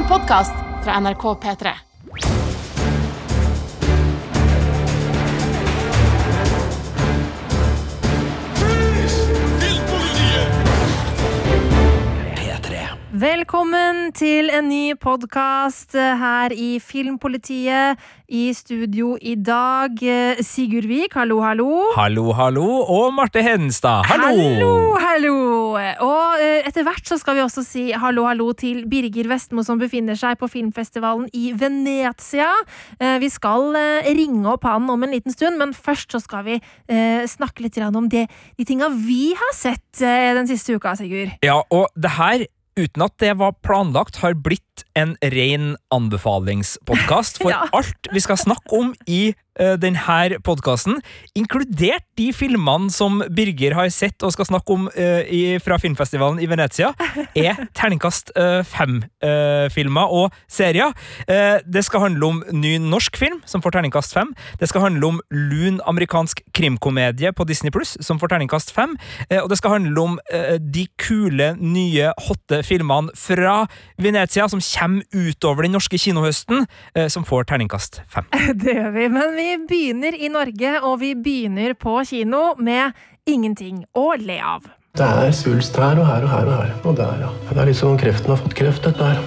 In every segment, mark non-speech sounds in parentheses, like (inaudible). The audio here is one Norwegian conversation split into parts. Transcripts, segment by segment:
en podkast fra NRK P3. Velkommen til en ny podkast her i Filmpolitiet. I studio i dag eh, Sigurd Vik, hallo, hallo. Hallo, hallo, og Marte Hedenstad, hallo! Hallo, hallo! Og eh, etter hvert så skal vi også si hallo, hallo til Birger Vestmo, som befinner seg på filmfestivalen i Venezia. Eh, Vi skal eh, ringe opp han om en liten stund, men først så skal vi eh, snakke litt om det, de tinga vi har sett eh, den siste uka, Sigurd. Ja, og det her, uten at det var planlagt, har blitt en ren anbefalingspodkast. For (laughs) Ja. alt vi skal snakke om i denne podkasten, inkludert de filmene som Birger har sett og skal snakke om uh, i, fra filmfestivalen i Venezia, er (laughs) terningkast uh, fem-filmer og serier. Eh, det skal handle om ny norsk film, som får terningkast fem. Det skal handle om lun amerikansk krimkomedie på Disney Pluss, som får terningkast fem. Eh, og det skal handle om eh, de kule, nye, hotte filmene fra Venezia som kommer utover den norske kinohøsten, eh, som får terningkast fem. (laughs) Det gjør vi, men vi begynner i Norge, og vi begynner på kino med ingenting å le av. Det er svulst her og her og her og her. Og der, ja. Det er litt som om kreften har fått kreft, dette her.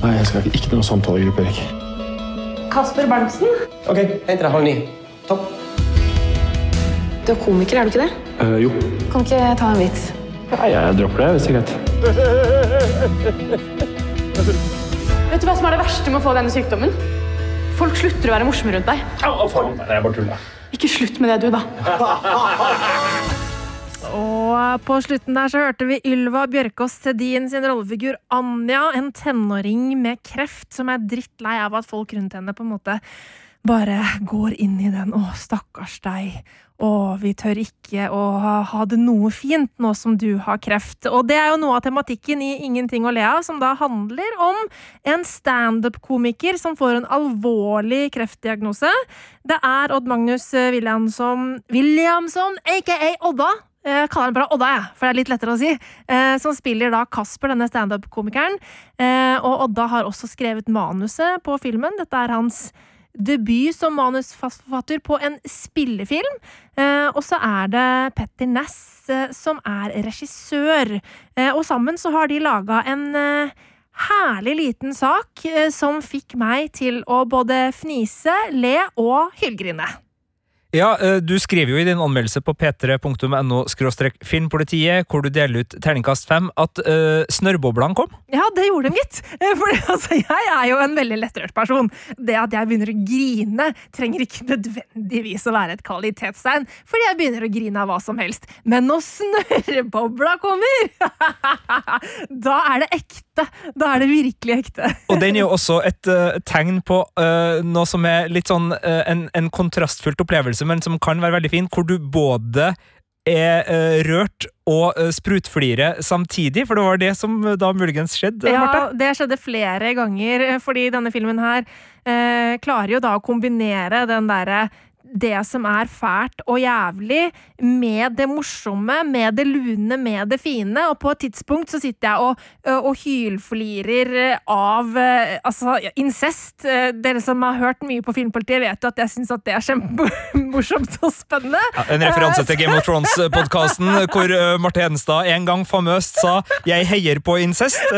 Nei, jeg skal ikke, ikke noe samtalegruppe, Erik. Kasper Berntsen? Ok, henter deg halv ni. Topp. Du er komiker, er du ikke det? Uh, jo. Kan ikke ta en vits? Nei, jeg dropper det, hvis det er greit. Vet du hva som er det verste med å få denne sykdommen? Folk slutter å være morsomme rundt deg. Ikke slutt med det, du, da. (laughs) Og på slutten der så hørte vi Ylva Bjørkås Tedin sin rollefigur Anja, en tenåring med kreft som er drittlei av at folk rundt henne på en måte bare går inn i den. Å, stakkars deg. Å, vi tør ikke å ha, det noe fint nå som du har kreft. Og det er jo noe av tematikken i Ingenting å le av, som da handler om en standup-komiker som får en alvorlig kreftdiagnose. Det er Odd Magnus Williamson, Williamson aka Odda. Jeg kaller han bare Odda, jeg, for det er litt lettere å si. Eh, som spiller da Kasper, denne standup-komikeren. Eh, og Odda har også skrevet manuset på filmen. Dette er hans debut som manusforfatter på en spillefilm. Eh, og så er det Petter Næss eh, som er regissør. Eh, og sammen så har de laga en herlig liten sak som fikk meg til å både fnise, le og hylgrine. Ja, eh, Du skriver jo i din anmeldelse på p3.no filmpolitiet, hvor du deler ut terningkast fem, at uh, snørrboblene kom. Ja, det gjorde de, gitt. (laughs) For altså, jeg er jo en veldig lettrørt person. Det at jeg begynner å grine, trenger ikke nødvendigvis å være et kvalitetstegn, fordi jeg begynner å grine av hva som helst. Men når snørrebobla kommer, (laughs) da er det ekte. Da er det virkelig ekte. Og den er jo (laughs) også et uh, tegn på uh, noe som er litt sånn uh, en, en kontrastfylt opplevelse, men som kan være veldig fin, hvor du både er uh, rørt og uh, sprutflirer samtidig, for det var det som uh, da muligens skjedde, Ja, Martha. det skjedde flere ganger, eh, fordi denne filmen her eh, klarer jo da å kombinere den derre det som er fælt og jævlig, med det morsomme, med det lune, med det fine. Og på et tidspunkt så sitter jeg og, og hylflirer av eh, altså, incest. Eh, Dere som har hørt mye på Filmpolitiet, vet jo at jeg syns at det er kjempemorsomt og spennende. Ja, en referanse til Game of (laughs) Thrones-podkasten, hvor Marte Hedenstad en gang famøst sa 'jeg heier på incest',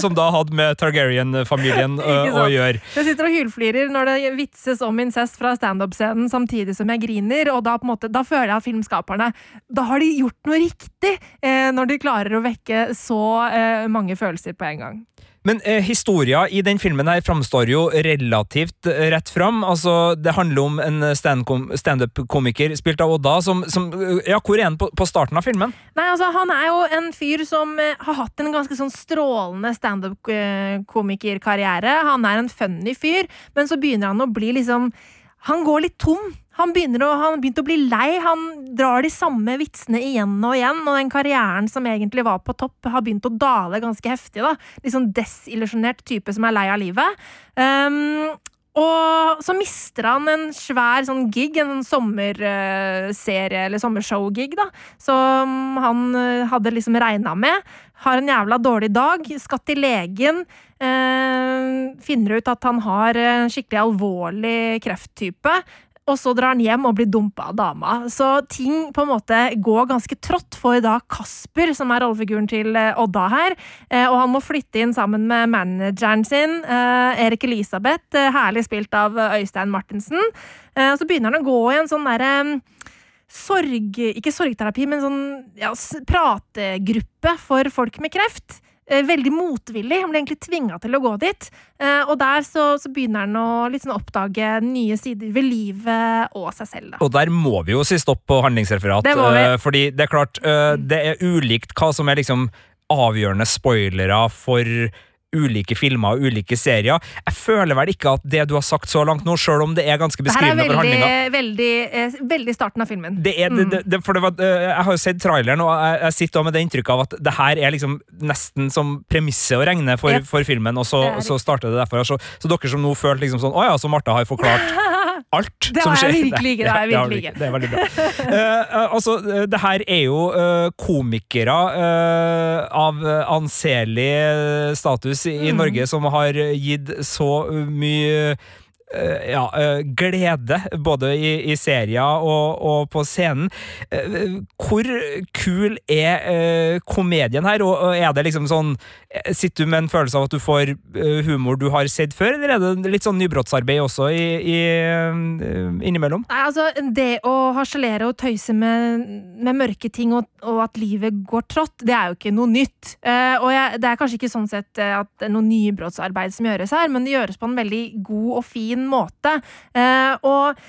som da hadde med Targaryen-familien å gjøre. Jeg sitter og hylflirer når det vitses om incest fra standup-scenen samtidig som jeg griner, og da, på en måte, da føler jeg at filmskaperne Da har de gjort noe riktig, eh, når de klarer å vekke så eh, mange følelser på en gang. Men eh, historia i den filmen her framstår jo relativt eh, rett fram. Altså, det handler om en standup-komiker spilt av Odda, som, som eh, Ja, hvor er han på, på starten av filmen? Nei, altså, han er jo en fyr som eh, har hatt en ganske sånn strålende standup-komikerkarriere. Han er en funny fyr, men så begynner han å bli liksom Han går litt tom. Han begynner å, han begynte å bli lei. Han drar de samme vitsene igjen og igjen, og den karrieren som egentlig var på topp, har begynt å dale ganske heftig. da. Litt sånn desillusjonert type som er lei av livet. Um, og så mister han en svær sånn gig, en sånn sommerserie eller sommershow-gig, da, som han eh, hadde liksom regna med. Har en jævla dårlig dag, skal til legen. Eh, finner ut at han har en skikkelig alvorlig krefttype og så drar han hjem og blir dumpa av dama. Så ting på en måte går ganske trått for da Kasper, som er rollefiguren til eh, Odda her. Eh, og han må flytte inn sammen med manageren sin, eh, Erik Elisabeth, herlig spilt av Øystein Martinsen. Og så begynner han å gå i en sånn derre sorg... Ikke sorgterapi, men sånn ja, prategruppe for folk med kreft. Eh, veldig motvillig. Han blir egentlig tvinga til å gå dit. Eh, og der så, så begynner han å liksom oppdage nye sider ved livet og seg selv. Da. Og der må vi jo si stopp på handlingsreferat, Det eh, fordi det er klart det er ulikt hva som er liksom avgjørende spoilere for ulike filmer og ulike serier. Jeg føler vel ikke at det du har sagt så langt nå, sjøl om det er ganske Det her er Det er veldig, veldig, eh, veldig starten av filmen. det er, det, det, det, for det var, eh, Jeg har jo sett traileren, og jeg, jeg sitter med det inntrykket av at det her er liksom nesten som premisset å regne for, for filmen, og så, Det så starter det derfra. Så, så dere som nå følte liksom sånn Å ja, så Martha har forklart (laughs) alt Det som skjer. virkelig det (laughs) har jeg virkelig ikke. Det er veldig bra. uh, altså, eh, det her er jo uh, komikere uh, av anselig status i, Mm. Norge som har gitt så mye ja, eh, glede, både i, i serier og, og på scenen. Eh, Hvor kul er eh, komedien her, og er det liksom sånn eh, Sitter du med en følelse av at du får eh, humor du har sett før, eller er det litt sånn nybrottsarbeid også i, i, eh, innimellom? Nei, altså, det å harselere og tøyse med, med mørke ting og, og at livet går trått, det er jo ikke noe nytt. Eh, og jeg, det er kanskje ikke sånn sett eh, at det er noe nybrottsarbeid som gjøres her, men det gjøres på en veldig god og fin måte. Eh, og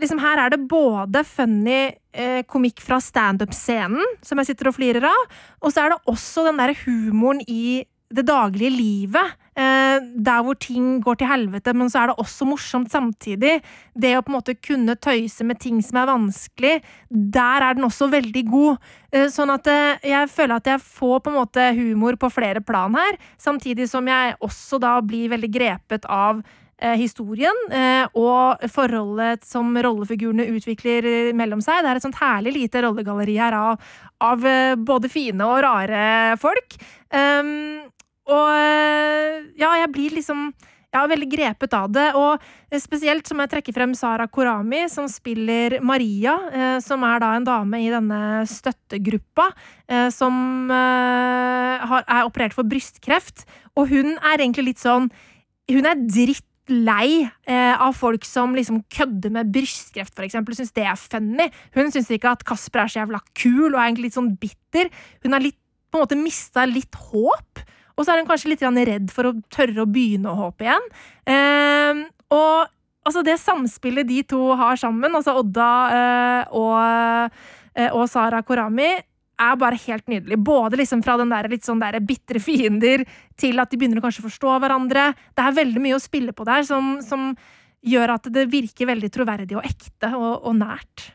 liksom her er det både funny eh, komikk fra standup-scenen, som jeg sitter og flirer av, og så er det også den derre humoren i det daglige livet. Eh, der hvor ting går til helvete, men så er det også morsomt samtidig. Det å på en måte kunne tøyse med ting som er vanskelig, der er den også veldig god. Eh, sånn at eh, jeg føler at jeg får på en måte humor på flere plan her, samtidig som jeg også da blir veldig grepet av historien eh, og forholdet som rollefigurene utvikler eh, mellom seg. Det er et sånt herlig lite rollegalleri her av, av eh, både fine og rare folk. Um, og eh, ja, jeg blir liksom ja, veldig grepet av det, og eh, spesielt som jeg trekker frem Sara Korami, som spiller Maria, eh, som er da en dame i denne støttegruppa, eh, som eh, har, er operert for brystkreft, og hun er egentlig litt sånn Hun er dritt lei eh, av folk som liksom kødder med brystkreft, eksempel. Syns det er funny. Hun syns ikke at Kasper er så jævla kul, og er egentlig litt sånn bitter. Hun har litt, på en måte mista litt håp. Og så er hun kanskje litt redd for å tørre å begynne å håpe igjen. Eh, og altså det samspillet de to har sammen, altså Odda eh, og, eh, og Sara Korami, er bare helt nydelig. Både liksom fra den der litt sånn der bitre fiender til at de begynner å kanskje forstå hverandre. Det er veldig mye å spille på der som, som gjør at det virker veldig troverdig og ekte og, og nært.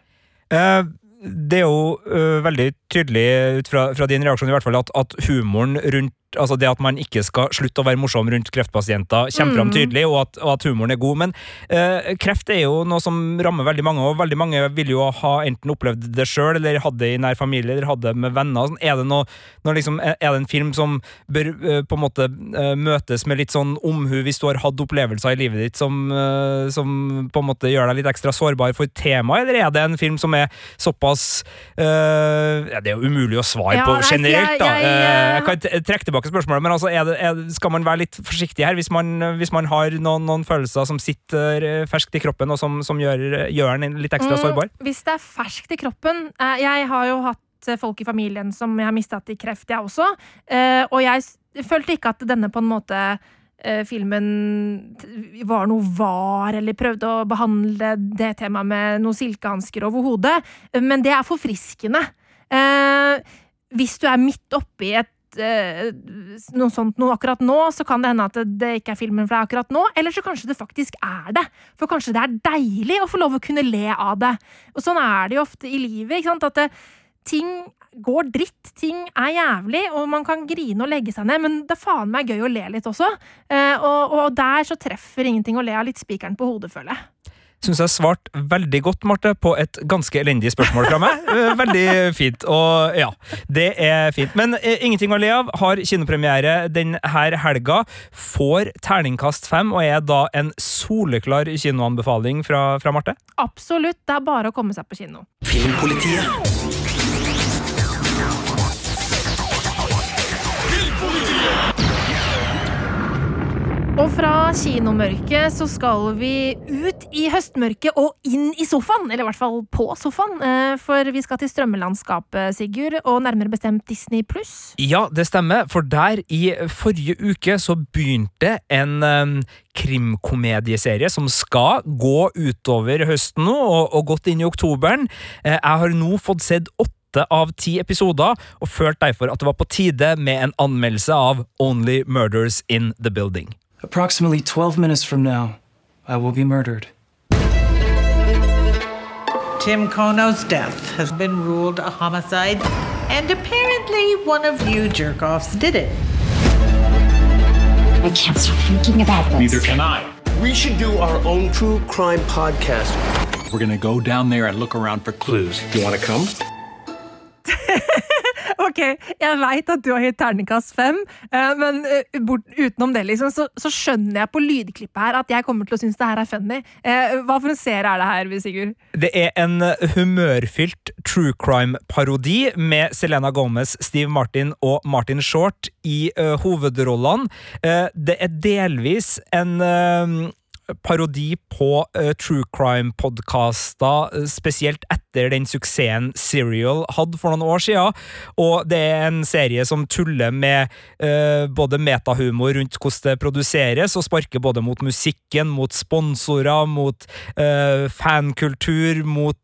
Uh, det er jo uh, veldig tydelig ut fra, fra din reaksjon i hvert fall at, at humoren rundt altså det at man ikke skal slutte å være morsom rundt kreftpasienter, kommer fram Mm. tydelig, og at, og at humoren er god. Men eh, kreft er jo noe som rammer veldig mange, og veldig mange vil jo ha enten opplevd det sjøl, eller hatt det i nær familie, eller hatt det med venner. Sånn, Er det, noe, liksom, er det en film som bør eh, på en måte eh, møtes med litt sånn omhu hvis du har hatt opplevelser i livet ditt som, eh, som på en måte gjør deg litt ekstra sårbar for temaet, eller er det en film som er såpass eh, ja, Det er jo umulig å svare Ja, på generelt, jeg- da. jeg, Eh, eh, jeg kan trekke tilbake spørsmålet, men altså, er det, er, skal man være litt forsiktig her hvis man, hvis man har noen, noen følelser som sitter eh, ferskt i kroppen, og som, som gjør, gjør den litt ekstra Mm, sårbar? Hvis det er ferskt i kroppen eh, Jeg har jo hatt eh, folk i familien som jeg har mista til kreft, jeg også. Eh, og jeg følte ikke at denne på en måte filmen var noe var, eller prøvde å behandle det temaet med noen silkehansker over hodet. Men det er forfriskende. Eh, hvis du er midt oppi et eh, noe sånt noe akkurat nå, så kan det hende at det, ikke er filmen for deg akkurat nå, eller så kanskje det faktisk er det. For kanskje det er deilig å få lov å kunne le av det. Og sånn er det jo ofte i livet, at det, ting går dritt, ting er jævlig, og man kan grine og legge seg ned, men det er faen meg gøy å le litt også. Eh, og, og der så treffer ingenting å le av litt spikeren på hodet, føler jeg. Syns jeg svarte veldig godt, Marte, på et ganske elendig spørsmål fra meg. Eh, Veldig fint. Og ja, det er fint. Men eh, Ingenting å le av har kinopremiere denne helga. Får terningkast fem, og er da en soleklar kinoanbefaling fra, fra Marte. Absolutt, det er bare å komme seg på kino. Filmpolitiet. Og fra kinomørket så skal vi ut i høstmørket og inn i sofaen. Eller i hvert fall på sofaen. eh, For vi skal til strømmelandskapet, Sigurd, og nærmere bestemt Disney pluss. Ja, det stemmer, for der i forrige uke så begynte en um, krimkomedieserie som skal gå utover høsten nå, og, og godt inn i oktoberen. Eh, jeg har nå fått sett åtte av ti episoder, og følt derfor at det var på tide med en anmeldelse av Only Murders in the Building. Approximately 12 minutes from now, I will be murdered. Tim Kono's death has been ruled a homicide, and apparently one of you jerk offs did it. I can't stop thinking about this. Neither can I. We should do our own true crime podcast. We're gonna go down there and look around for clues. You want to come? (laughs) Ok, jeg veit at du har gitt terningkast fem, eh, men eh, bort, utenom det, liksom, så, så skjønner jeg på lydklippet her at jeg kommer til å synes det her er funny. Eh, Hva for en serie er det her, Sigurd? Det er en humørfylt true crime-parodi med Selena Gomez, Steve Martin og Martin Short i uh, hovedrollene. Uh, det er delvis en eh, parodi på uh, true crime-podkaster, eh, spesielt etter den suksessen Serial hadde for noen år siden. Og det er en serie som tuller med uh, både metahumor rundt hvordan det produseres, og sparker både mot musikken, mot sponsorer, mot uh, fankultur, mot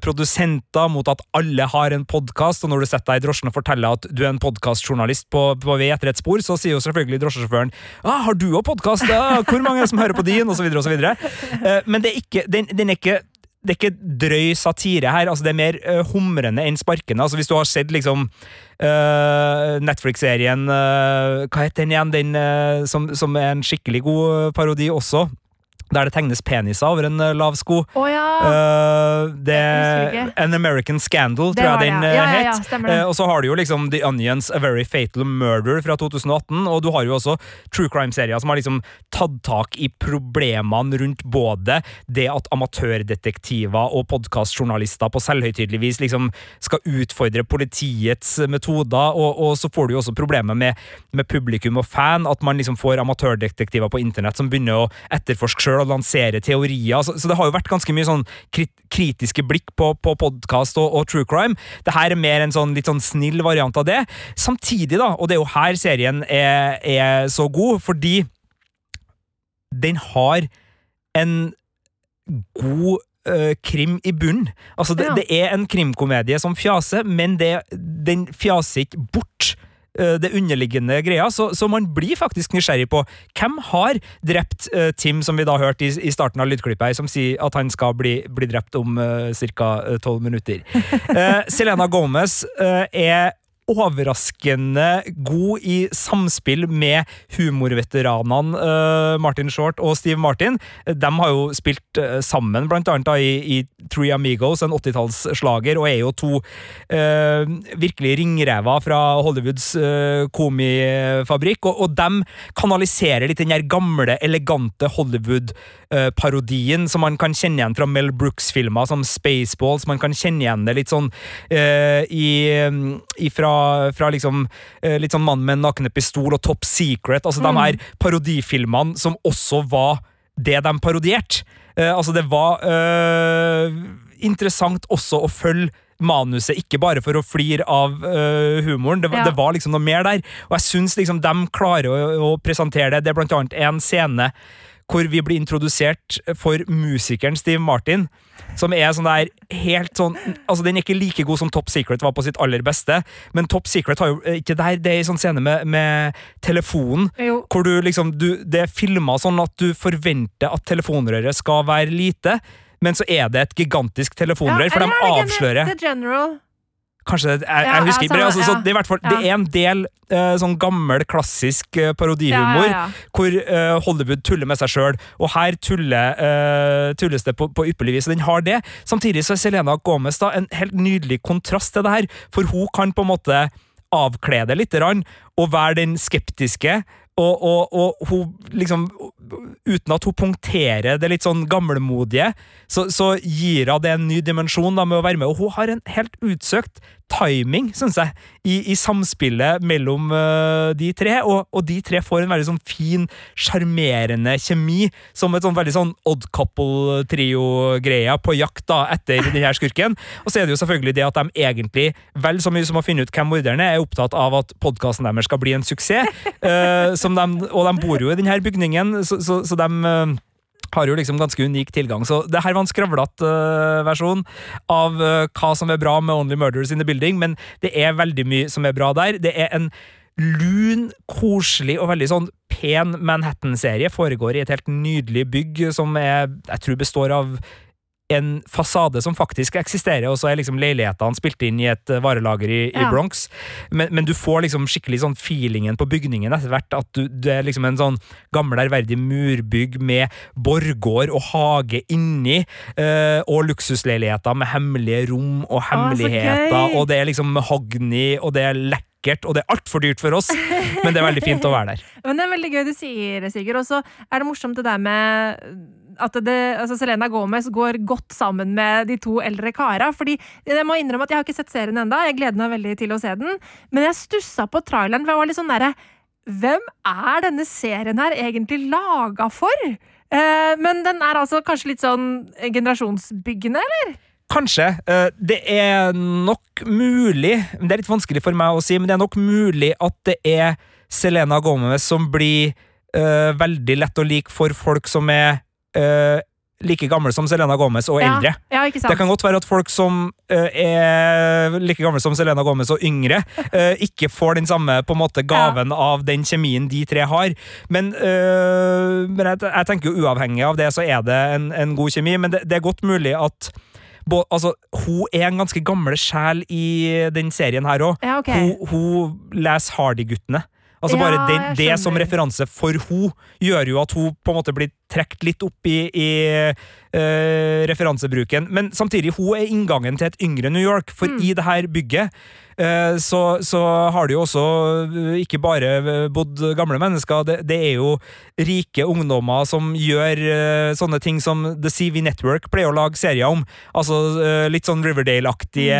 produsenter, mot at alle har en podkast. Og når du setter deg i drosjen og forteller at du er en podkastjournalist på, på vei etter et spor, så sier jo selvfølgelig drosjesjåføren ah, 'Har du òg podkast? Hvor mange er det som hører på din?' osv. Eh, Men det er ikke, den, den er ikke det er ikke drøy satire her, altså det er mer uh, humrende enn sparkende. Altså Hvis du har sett liksom uh, Netflix-serien uh, Hva heter den igjen? Den som, som er en skikkelig god parodi også. Der det tegnes peniser over en uh, lav sko. Å ja! Uh, det. An American Scandal, Det tror jeg den uh, ja. Ja, ja, het. Uh, og så har du jo liksom The Onions A Very Fatal Murder fra 2018, og du har jo også true crime-serier som har liksom tatt tak i problemene rundt både det at amatørdetektiver og podkastjournalister på selvhøytidelig vis liksom skal utfordre politiets metoder, og, og så får du jo også problemet med, med publikum og fan, at man liksom får amatørdetektiver på internett som begynner å etterforske sjøl og lansere teorier. Så, så det har jo vært ganske mye sånn krit kritiske blikk på, på podkast og, og true crime. Det her er mer en sånn litt sånn snill variant av det. Samtidig, da, og det er jo her serien er, er så god, fordi den har en god øh, krim i bunn. Altså, det, Ja. det er en krimkomedie som fjaser, men det, den fjaser ikke bort det underliggende greia, så, så man blir faktisk nysgjerrig på hvem har drept uh, Tim, som vi da hørte i, i starten av lydklippet som sier at han skal bli, bli drept om uh, ca. tolv minutter. Uh, Selena Gomez er overraskende god i samspill med humorveteranene uh, Martin Short og Steve Martin. De har jo spilt uh, sammen, blant annet da, i, i Three Amigos, en 80-tallsslager, og er jo to uh, virkelig ringrever fra Hollywoods komifabrikk. Og, og de kanaliserer litt den der gamle, elegante Hollywood-parodien som man kan kjenne igjen fra Mel Brooks-filmer som Spaceballs. Man kan kjenne igjen det litt sånn i, i fra, fra liksom eh, litt sånn Mann med en nakne pistol og Top Secret. Altså Mm. de her parodifilmene som også var det de parodierte. Eh, altså, det var eh, interessant også å følge manuset, ikke bare for å flire av uh, humoren. Det, var- Ja. det var liksom noe mer der. Og jeg syns liksom de klarer å, å presentere det. Det er blant annet en scene hvor vi blir introdusert for musikeren Steve Martin, som er sånn der helt sånn Altså, den er ikke like god som Top Secret var på sitt aller beste, men Top Secret har jo eh, ikke der, det er en sånn scene med, med telefonen, Jo. hvor du liksom du, Det er filma sånn at du forventer at telefonrøret skal være lite, men så er det et gigantisk telefonrør, for de er avslører The General. Kanskje, jeg, jeg husker ikke, Ja, altså, ja. det, er i det er en del uh, sånn gammel, klassisk uh, parodihumor, Ja, ja, ja. hvor uh, Hollywood tuller med seg sjøl, og her tuller, tulles det på, på ypperlig vis. Den har det. Samtidig så er Selena Gomez da en helt nydelig kontrast til det her, for hun kan på en måte avkle det litt, grann, og være den skeptiske. Og, og, og hun liksom Uten at hun punkterer det litt sånn gammelmodige, så, så gir hun det en ny dimensjon da med å være med. Og hun har en helt utsøkt timing, syns jeg, i, i samspillet mellom uh, de tre. Og, og de tre får en veldig sånn fin, sjarmerende kjemi, som et sånn veldig sånn odd couple-trio-greia på jakt da etter (laughs) den her skurken. Og så er det jo selvfølgelig det at de egentlig, vel så mye som å finne ut hvem morderen er, er opptatt av at podkasten deres skal bli en suksess. Uh, (laughs) som de, og de bor jo i den her bygningen, så, så, så de øh, har jo liksom ganske unik tilgang. Så det her var en skravlete uh, versjon av uh, hva som er bra med Only Murders in the Building, men det er veldig mye som er bra der. Det er en lun, koselig og veldig sånn pen Manhattan-serie. Foregår i et helt nydelig bygg som er, jeg tror består av en fasade som faktisk eksisterer, og så er liksom leilighetene spilt inn i et eh, varelager i, i Bronx. Men, men du får liksom skikkelig sånn feelingen på bygningen etter hvert. At du, det er liksom en sånn gammel, ærverdig murbygg med borggård og hage inni, øh, og luksusleiligheter med hemmelige rom og hemmeligheter, ah, og det er liksom mahogni, og det er lekkert, og det er altfor dyrt for oss, men det er veldig fint å være der. (laughs) Men det er veldig gøy du sier, Sigurd. Og så er det morsomt det der med at det, altså Selena Gomez går godt sammen med de to eldre kara. Fordi jeg må innrømme at jeg har ikke sett serien enda, jeg gleder meg veldig til å se den. Men jeg stussa på traileren, for jeg var litt sånn derre Hvem er denne serien her egentlig laga for? Eh, men den er altså kanskje litt sånn generasjonsbyggende, eller? Kanskje. Eh, Det er nok mulig Det er litt vanskelig for meg å si, men det er nok mulig at det er Selena Gomez som blir uh, veldig lett å like for folk som er eh, like gammel som Selena Gomez og eldre. Ja, ja, ikke sant? Det kan godt være at folk som uh, er like gamle som Selena Gomez og yngre, uh, (laughs) ikke får den samme på en måte gaven av den kjemien de tre har. Men, uh, men jeg, jeg tenker jo uavhengig av det, så er det en, en god kjemi. Men det, det er godt mulig at Bo, altså, hun er en ganske gammel sjel i den serien her òg. Ja, ok. hun, hun leser Hardy-guttene. Altså Ja, bare det, det som referanse for hun gjør jo at hun på en måte blir trukket litt opp i, i uh, referansebruken. Men samtidig, hun er inngangen til et yngre New York, for Mm. i det her bygget eh, så, så har det jo også eh, ikke bare bodd gamle mennesker, det, det er jo rike ungdommer som gjør sånne ting som The CV Network pleier å lage serier om. Altså litt sånn Riverdale-aktige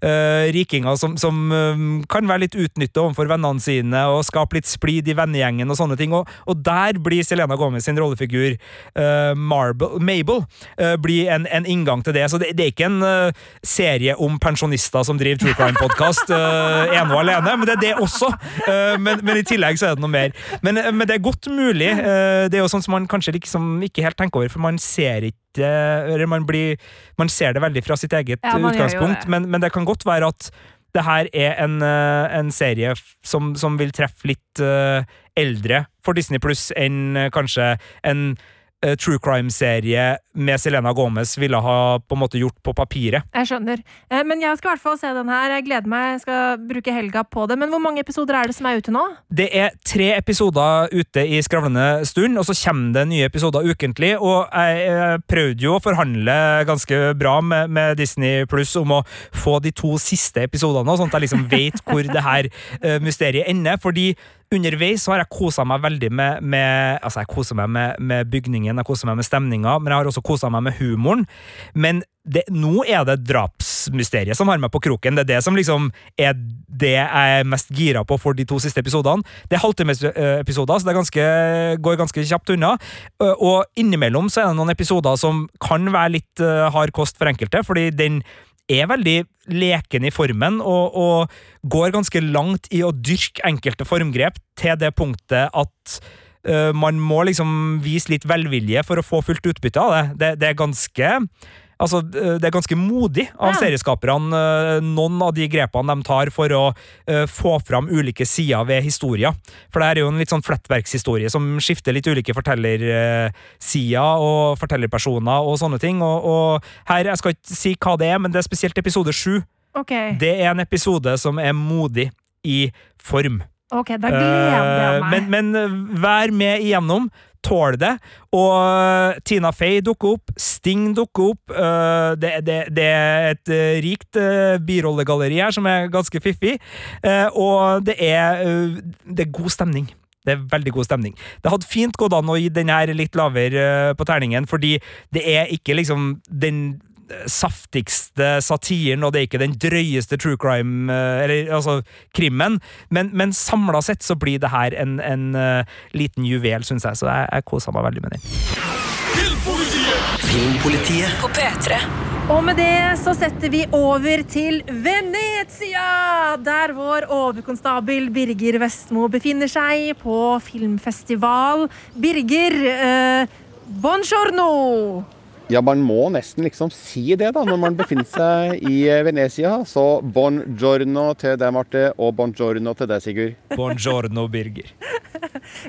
eh, rikinger som, som kan være litt utnyttet overfor vennene sine og skape litt splid i vennegjengen og sånne ting. Og, og der blir Selena Gomez sin rollefigur, uh, Marble, Mabel, uh, blir en, en inngang til det. Så det, det er ikke en uh, serie om pensjonister som driver True Crime-podkast ene og alene, men det er det også. Eh, men, men i tillegg så er det noe mer. Men, eh, men det er godt mulig. eh, det er jo sånn som man kanskje liksom ikke helt tenker over, for man ser ikke eller man, blir, man ser det veldig fra sitt eget Ja, utgangspunkt, det. men, men det kan godt være at det her er en, eh, en serie som, som vil treffe litt eh, eldre for Disney pluss enn eh, kanskje en eh, true crime-serie med Selena Gomez ville ha på en måte gjort på papiret. Jeg skjønner. Eh, Men jeg skal i hvert fall se den her. Jeg gleder meg. Jeg skal bruke helga på det. Men hvor mange episoder er det som er ute nå? Det er tre episoder ute i skravlende stund, og så kommer det nye episoder ukentlig. Og jeg, prøvde jo å forhandle ganske bra med, med Disney Pluss om å få de to siste episodene, sånn at jeg liksom vet hvor det her mysteriet ender. Fordi underveis så har jeg kosa meg veldig med, med Altså, jeg koser meg med, med bygningen, jeg koser meg med stemninga, men jeg har også kosa meg med humoren. Men det, nå er det drapsmysteriet som har meg på kroken. Det er det som liksom er det jeg er mest gira på for de to siste episodene. Det er halvtimesepisoder, så det ganske, går ganske kjapt unna. Og innimellom så er det noen episoder som kan være litt hard kost for enkelte, fordi den er veldig leken i formen og, og går ganske langt i å dyrke enkelte formgrep til det punktet at uh, man må liksom vise litt velvilje for å få fullt utbytte av det. Det, det er ganske Altså, det er ganske modig av Ja. serieskaperne, øh, noen av de grepene de tar for å øh, få fram ulike sider ved historier. For det her er jo en litt sånn flettverkshistorie som skifter litt ulike fortellersider og fortellerpersoner og sånne ting. Og, og her, jeg skal ikke si hva det er, men det er spesielt episode sju Okay. Det er en episode som er modig i form. ok, da gleder jeg Eh, meg. Men, men eh, vær med igjennom. Tål det. Og eh, Tina Fey dukker opp. Sting dukker opp. Eh, det, det, det er et eh, rikt birollegalleri her som er ganske fiffig. Og det er, det er god stemning. Det er veldig god stemning. Det hadde fint gått an å gi den her litt lavere på terningen, fordi det er ikke liksom den saftigste satiren, og det er ikke den drøyeste true crime, eh, eller altså krimmen, men, men samla sett så blir det her en, en eh, liten juvel, syns jeg, så jeg, jeg kosa meg veldig med den. Filmpolitiet. På P3. Og med det så setter vi over til Venezia, der vår overkonstabel Birger Vestmo befinner seg på filmfestival. Birger, eh, buongiorno! Ja, man må nesten liksom si det da, når man befinner seg i eh, Venezia. Så buongiorno til deg, Marte, og buongiorno til deg, Sigurd. Buongiorno, Birger. (laughs)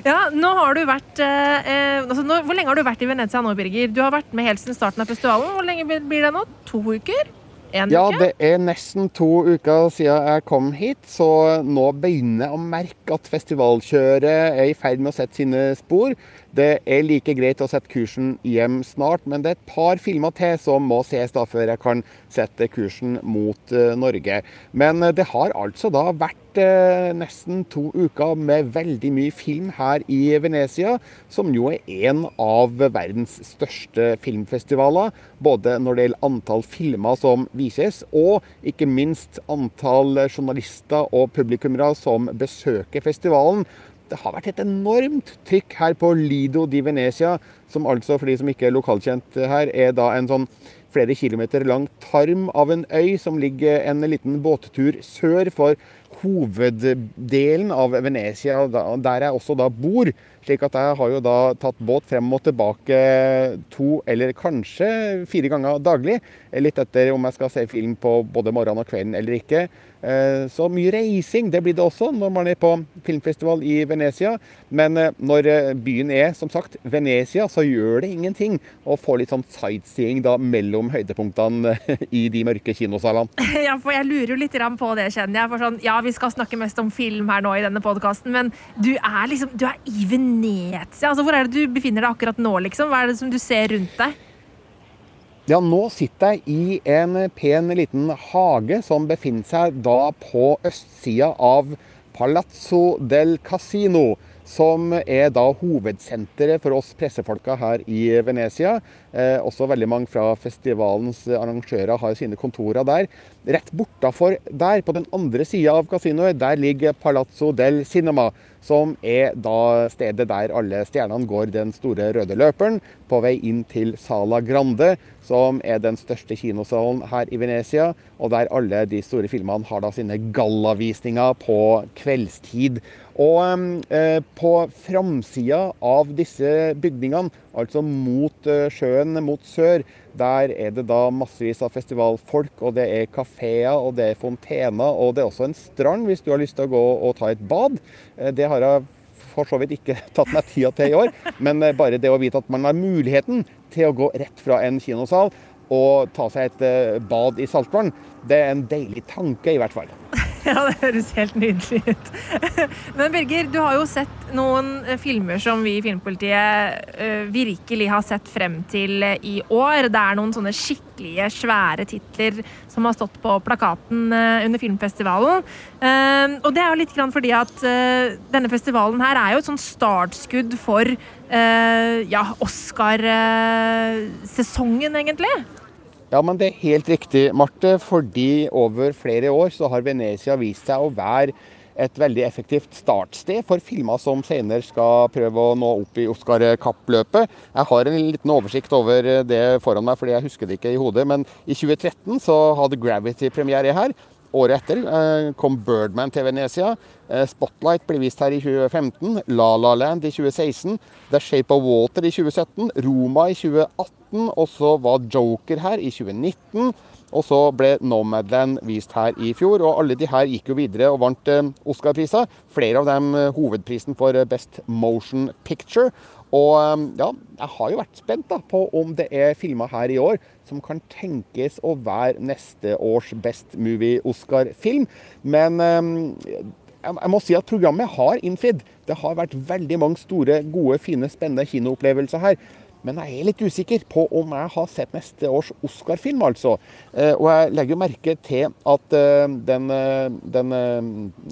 Ja, nå har du vært eh, eh, altså nå, Hvor lenge har du vært i Venezia nå, Birger? Du har vært med helt siden starten av festivalen. Hvor lenge blir blir det nå? To uker? En Ja, uke? det er nesten to uker siden jeg kom hit, så nå begynner jeg å merke at festivalkjøret er i ferd med å sette sine spor. Det er like greit å sette kursen hjem snart, men det er et par filmer til som må ses da før jeg kan sette kursen mot eh, Norge. Men eh, det har altså da vært eh, nesten to uker med veldig mye film her i Venezia, som jo er en av verdens største filmfestivaler. Både når det gjelder antall filmer som vises, og ikke minst antall journalister og publikummere som besøker festivalen. Det har vært et enormt trykk her på Lido di Venezia, som altså, for de som ikke er lokalkjent her, er da en sånn flere kilometer lang tarm av en øy som ligger en liten båttur sør for hoveddelen av Venezia, der jeg også da bor. Slik at jeg har jo da tatt båt frem og tilbake to eller kanskje fire ganger daglig. Litt etter om jeg skal se film på både morgenen og kvelden eller ikke. Eh, Så mye reising det blir det også når man er på filmfestival i Venezia. Men eh, når eh, byen er som sagt Venezia, så gjør det ingenting å få litt sånn sightseeing da mellom høydepunktene i de mørke kinosalene. (laughs) Ja, for jeg lurer jo litt på det, kjenner jeg. For sånn, ja, vi skal snakke mest om film her nå i denne podkasten, men du er liksom Du er i Venezia. Altså, hvor er det du befinner deg akkurat nå, liksom? Hva er det som du ser rundt deg? Ja, nå sitter jeg i en pen liten hage som befinner seg da på østsida av Palazzo del Casino. Som er da hovedsenteret for oss pressefolka her i Venezia. Eh, også veldig mange fra festivalens arrangører har sine kontorer der. Rett bortafor der, på den andre sida av kasinoet, der ligger Palazzo del Cinema. Som er da stedet der alle stjernene går den store røde løperen på vei inn til Sala Grande, som er den største kinosalen her i Venezia, og der alle de store filmene har da sine gallavisninger på kveldstid. Og eh, på framsida av disse bygningene, altså mot eh, sjøen, mot sør, der er det da massevis av festivalfolk, og det er kafeer, og det er fontener, og det er også en strand hvis du har lyst til å gå og ta et bad. Eh, det har jeg for så vidt ikke (laughs) tatt meg tida til i år, men eh, bare det å vite at man har muligheten til å gå rett fra en kinosal og ta seg et bad i saltvann, det er en deilig tanke, i hvert fall. (laughs) Ja, det høres helt nydelig ut. (laughs) Men Birger, du har jo sett noen eh, filmer som vi i Filmpolitiet eh, virkelig har sett frem til eh, i år. Det er noen sånne skikkelige, svære titler som har stått på plakaten under filmfestivalen. Og det er jo litt fordi at denne festivalen her er jo et sånn startskudd for ja, Oscar-sesongen, egentlig. Ja, men det er helt riktig, Marte. Fordi over flere år så har Venezia vist seg å være et veldig effektivt startsted for filmer som senere skal prøve å nå opp i Oscar-kappløpet. Jeg har en liten oversikt over det foran meg, fordi jeg husker det ikke i hodet. Men i 2013 så hadde Gravity premiere her. Året etter eh, kom Birdman til Venezia. Eh, Spotlight ble vist her i 2015. La La Land i 2016. The Shape of Water i 2017. Roma i 2018. Og så var Joker her i 2019. Og så ble Nomadland vist her i fjor, og alle de her gikk jo videre og vant eh, Oscar-priser. Flere av dem hovedprisen for Best Motion Picture. Og eh, ja, jeg har jo vært spent da, på om det er filmer her i år som kan tenkes å være neste års Best Movie Oscar-film. Men eh, jeg må si at programmet har innfridd. Det har vært veldig mange store, gode, fine, spennende kinoopplevelser her. Men jeg er litt usikker på om jeg har sett neste års Oscar-film, altså. Eh, Og jeg legger merke til at eh, den, eh, den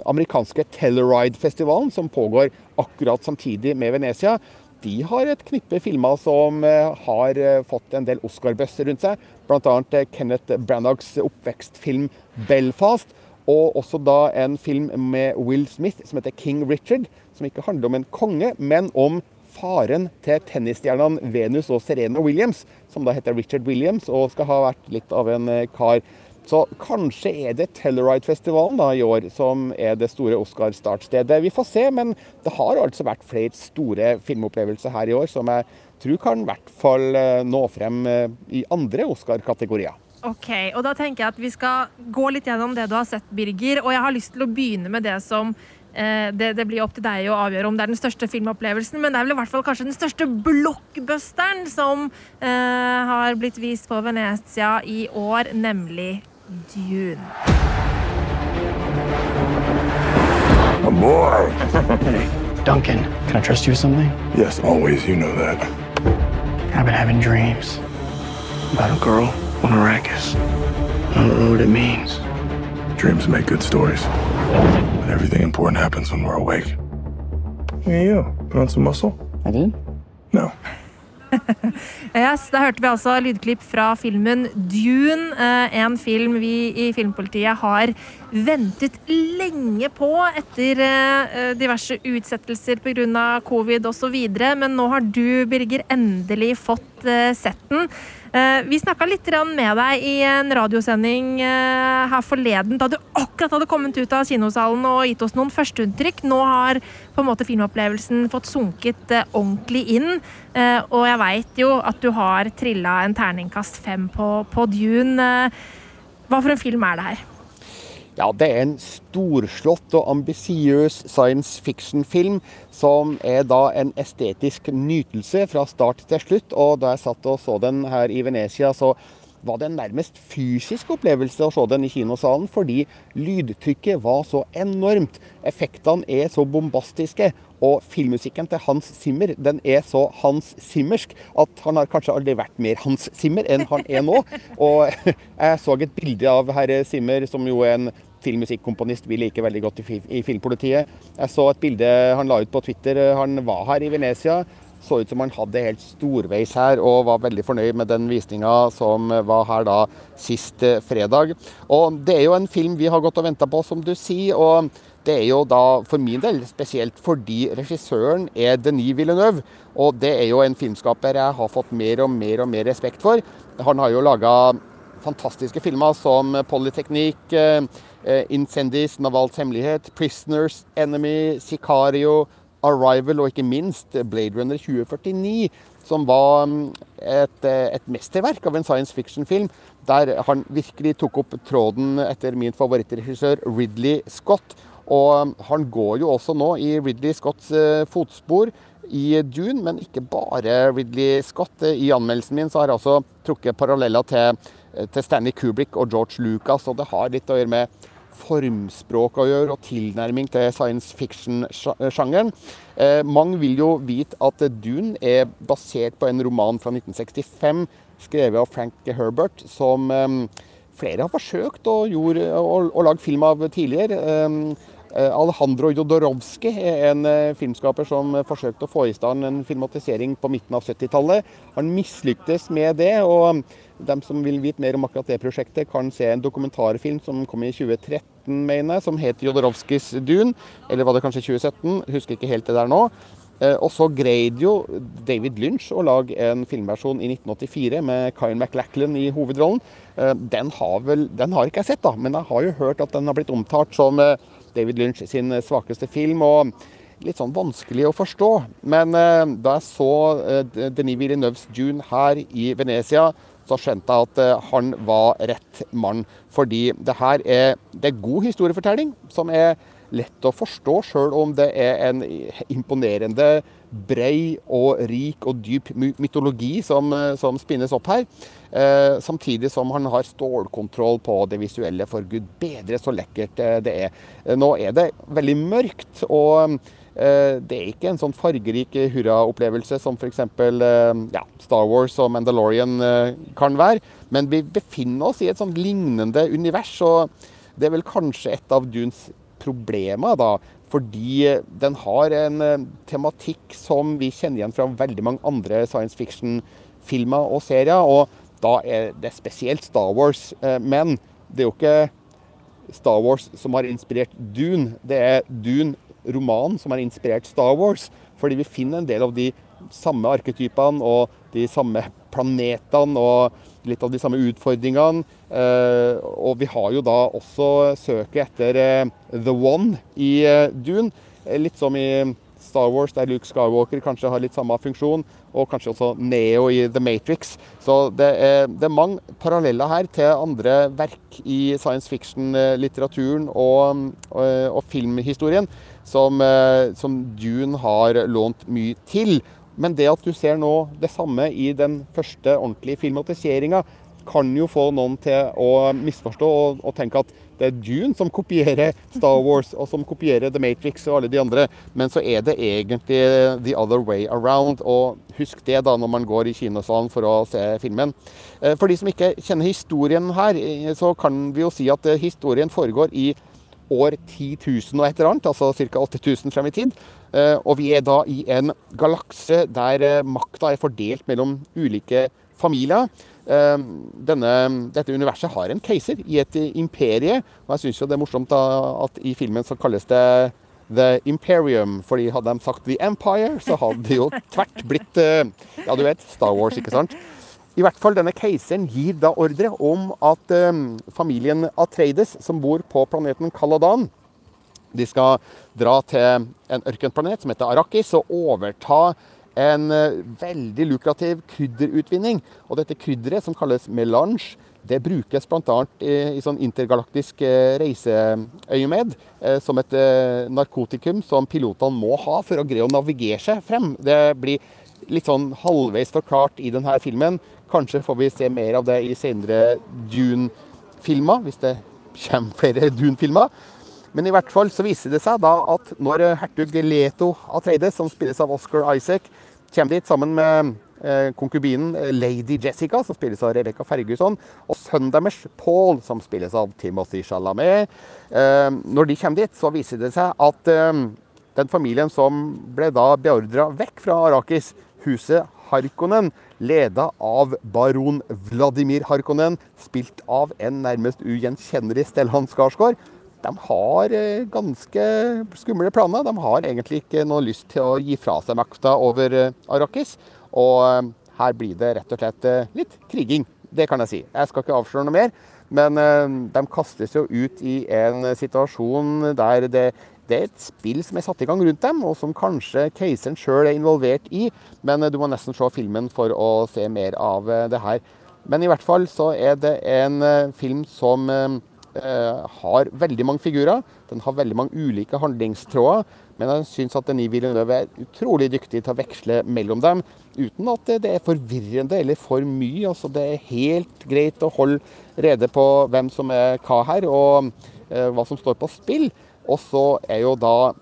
amerikanske Telluride-festivalen, som pågår akkurat samtidig med Venezia, de har et knippe filmer som eh, har eh, fått en del Oscar-buzz rundt seg. Bl.a. Kenneth Branaghs oppvekstfilm 'Belfast'. Og også da en film med Will Smith som heter 'King Richard', som ikke handler om en konge, men om faren til tennisstjernene Venus og Serena Williams, som da heter Richard Williams og skal ha vært litt av en eh, kar. Så kanskje er det Telluride-festivalen i år som er det store Oscar-startstedet. Vi får se, men det har altså vært flere store filmopplevelser her i år som jeg tror kan i hvert fall eh, nå frem eh, i andre Oscar-kategorier. Ok, og da tenker jeg at vi skal gå litt gjennom det du har sett, Birger. Og jeg har lyst til å begynne med det som eh, det, det blir opp til deg å avgjøre om det er den største filmopplevelsen, men det er vel i hvert fall kanskje den største blockbusteren som eh, har blitt vist på Venezia i år, nemlig Dune. A boy. Hey, (laughs) Duncan, can I trust you with something? Yes, always. You know that. I've been having dreams about a girl on Arrakis. I don't know what it means. Dreams make good stories. But everything important happens when we're awake. Hey, you. Put on some muscle? I did? No. (laughs) Yes, Da hørte vi altså lydklipp fra filmen Dune. eh, En film vi i Filmpolitiet har ventet lenge på etter eh, diverse utsettelser pga. covid osv. Men nå har du, Birger, endelig fått eh, sett den. Eh, Vi snakka litt med deg i en radiosending eh, her forleden, da du akkurat hadde kommet ut av kinosalen og gitt oss noen førsteinntrykk. Nå har på en måte filmopplevelsen fått sunket eh, ordentlig inn. Og jeg veit jo at du har trilla en terningkast fem på, på Dune. Hva for en film er det her? Ja, det er en storslått og ambisiøs science fiction-film som er da en estetisk nytelse fra start til slutt. Og da jeg satt og så den her i Venezia, så var det en nærmest fysisk opplevelse å se den i kinosalen, fordi lydtrykket var så enormt. Effektene er så bombastiske. Og filmmusikken til Hans Zimmer den er så Hans Zimmersk at han har kanskje aldri vært mer Hans Zimmer enn han er nå. (laughs) Og (laughs) jeg så et bilde av herre Zimmer, som jo er en filmmusikkomponist vi liker veldig godt i, i Filmpolitiet. Jeg så et bilde han la ut på Twitter. Han var her i Venezia. Så ut som han hadde helt storveis her og var veldig fornøyd med den visninga som var her da sist eh, fredag. Og det er jo en film vi har gått og venta på, som du sier. og det er jo da for min del spesielt fordi regissøren er Denis Villeneuve. Og det er jo en filmskaper jeg har fått mer og mer og mer respekt for. Han har jo laga fantastiske filmer som Polyteknikk, eh, eh, Incendies, Navals hemmelighet, Prisoners, Enemy, Sicario, Arrival og ikke minst Blade Runner 2049, som var mm, et, eh, et mesterverk av en science fiction-film, der han virkelig tok opp tråden etter min favorittregissør Ridley Scott. Og mm, han går jo også nå i Ridley Scotts eh, fotspor i Dune, men ikke bare Ridley Scott. Eh, I anmeldelsen min så har jeg også trukket paralleller til, eh, til Stanley Kubrick og George Lucas, og det har litt å gjøre med formspråk å gjøre, og tilnærming til science fiction-sjangeren. Eh, mange vil jo vite at Dune er basert på en roman fra 1965, skrevet av Frank Herbert, som eh, flere har forsøkt å, gjorde, å, å lage film av tidligere. Eh, eh, Alejandro Jodorowsky er en eh, filmskaper som forsøkte å få i stand en filmatisering på midten av 70-tallet. Han mislyktes med det. og dem som vil vite mer om akkurat det prosjektet, kan se en dokumentarfilm som kom i 2013, mener jeg, som heter 'Jodorowskis Dune. Eller var det kanskje 2017? Husker ikke helt det der nå. Eh, Og så greide jo David Lynch å lage en filmversjon i 1984 med Kyan MacLachlan i hovedrollen. Eh, Den har, vel, den har ikke jeg sett, da, men jeg har jo hørt at den har blitt omtalt som eh, David Lynch sin svakeste film. og Litt sånn vanskelig å forstå. Men da jeg så Denis Villeneuves Dune her i Venezia, så skjønte jeg at eh, han var rett mann. Fordi det her er, det er god historiefortelling, som er lett å forstå, sjøl om det er en imponerende brei og rik og dyp mytologi som, eh, som spinnes opp her. Eh, samtidig som han har stålkontroll på det visuelle. For gud bedre så lekkert eh, det er. Nå er det veldig mørkt. og det er ikke en sånn fargerik hurraopplevelse som f.eks. Eh, ja, Star Wars og Mandalorian kan være. Men vi befinner oss i et sånn lignende univers, og det er vel kanskje et av Dunes problemer, da. Fordi den har en tematikk som vi kjenner igjen fra veldig mange andre science fiction-filmer og serier. og da er det spesielt Star Wars. Eh, men det er jo ikke Star Wars som har inspirert Dune. Det er Dune-romanen som er inspirert Star Wars. Fordi vi finner en del av de samme arketypene og de samme planetene og litt av de samme utfordringene. Eh, og vi har jo da også søket etter eh, The One i Dune. Litt som i Star Wars, der Luke Skywalker kanskje har litt samme funksjon, og kanskje også Neo i The Matrix. Så det er, det er mange paralleller her til andre verk i science fiction-litteraturen og, og, og, filmhistorien som, eh, som Dune har lånt mye til. Men det at du ser nå det samme i den første ordentlige filmatiseringa, kan jo få noen til å misforstå og, og tenke at det er Dune som kopierer Star Wars, og som kopierer The Matrix og alle de andre. Men så er det egentlig the other way around. Og husk det da når man går i kinosalen for å se filmen. Eh, for de som ikke kjenner historien her, eh, så kan vi jo si at historien foregår i år 10 000 og et eller annet, altså ca. 8000 frem i tid. Og vi er da i en galakse der makta er fordelt mellom ulike familier. Ehm, denne, dette universet har en keiser i et imperie. Og jeg syns det er morsomt at i filmen så kalles det The Imperium. fordi hadde de sagt The Empire, så hadde det jo tvert blitt eh, Ja, du vet, Star Wars, ikke sant? I hvert fall denne keiseren gir da ordre om at um, familien Atreides, som bor på planeten Kaladan, de skal dra til en ørkenplanet som heter Arrakis, og overta en eh, veldig lukrativ krydderutvinning. Og dette krydderet, som kalles melange, det brukes bl.a. I, i sånn intergalaktisk eh, reiseøyemed eh, som et narkotikum som pilotene må ha for å greie å navigere seg frem. Det blir litt sånn halvveis forklart i denne filmen. Kanskje får vi se mer av det i senere Dune-filmer, hvis det kommer flere Dune-filmer. Men i hvert fall så viser det seg da at når hertug Leto Atreides, som spilles av Oscar Isaac, kommer dit sammen med eh, konkubinen eh, Lady Jessica, som spilles av Rebekka Ferguson, og sønnen deres Paul, som spilles av Timothy Chalamet. Eh, når de kommer dit, så viser det seg at den familien som ble da beordra vekk fra Arakis, huset Harkonnen, leda av baron Vladimir Harkonnen, spilt av en nærmest ugjenkjennelig Stellan Skarsgård, de har eh, ganske skumle planer. De har egentlig ikke noe lyst til å gi fra seg makta over eh, Arrakis. Og eh, her blir det rett og slett litt kriging. Det kan jeg si. Jeg skal ikke avsløre noe mer. Men de kastes jo ut i en situasjon der det, det er et spill som er satt i gang rundt dem, og som kanskje keiseren sjøl er involvert i. Men du må nesten se filmen for å se mer av det her. Men i hvert fall så er det en film som Eh, har veldig mange figurer. Den har veldig mange ulike handlingstråder. Men jeg syns at Denis Villeneuve er utrolig dyktig til å veksle mellom dem, uten at det er forvirrende eller for mye. Altså, det er helt greit å holde rede på hvem som er hva her, og eh, hva som står på spill. Og så er jo da,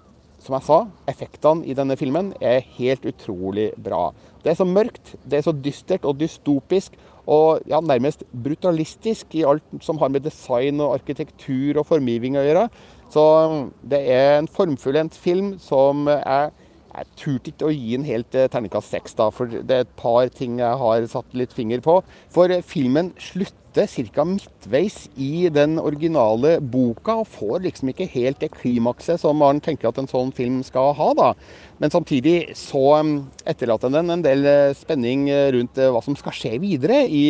som jeg sa, effektene i denne filmen er helt utrolig bra. Det er så mørkt, det er så dystert og dystopisk og ja, nærmest brutalistisk i alt som har med design og arkitektur og formgivning å gjøre. Så um, det er en formfullendt film som jeg, jeg turte ikke å gi en helt eh, terningkast seks, da, for det er et par ting jeg har satt litt finger på. For eh, filmen slutter ca. midtveis i den originale boka, og får liksom ikke helt det klimakset som man tenker at en sånn film skal ha. da. Men samtidig så um, etterlater den en del eh, spenning rundt hva som skal skje videre i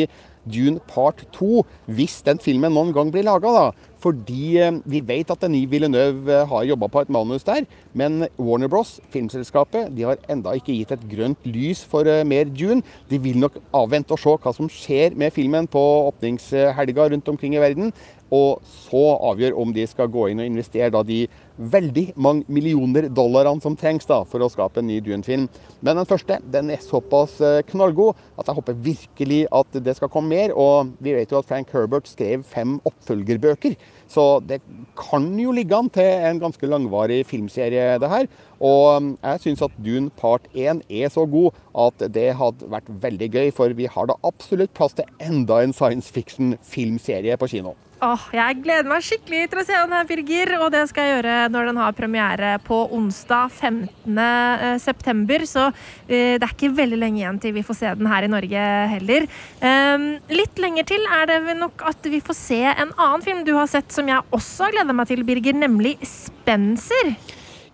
Dune Part 2, hvis den filmen noen gang blir laga, da. Fordi eh, vi vet at Denis Villeneuve eh, har jobba på et manus der, men Warner Bros, filmselskapet, de har enda ikke gitt et grønt lys for eh, mer Dune. De vil nok avvente og se hva som skjer med filmen på åpningshelga rundt omkring i verden og så avgjør om de skal gå inn og investere da de veldig mange millioner dollarene som trengs da for å skape en ny Dune-film. Men den første den er såpass eh, knallgod at jeg håper virkelig at det skal komme mer. Og vi vet jo at Frank Herbert skrev fem oppfølgerbøker, så det kan jo ligge an til en ganske langvarig filmserie, det her. Og mm, jeg syns at Dune part 1 er så god at det hadde vært veldig gøy, for vi har da absolutt plass til enda en science fiction-filmserie på kino. Åh, jeg gleder meg skikkelig til å se den her, Birger. Og det skal jeg gjøre når den har premiere på onsdag 15. september. Så uh, det er ikke veldig lenge igjen til vi får se den her i Norge heller. Um, litt lenger til er det nok at vi får se en annen film du har sett som jeg også gleda meg til, Birger, nemlig Spencer.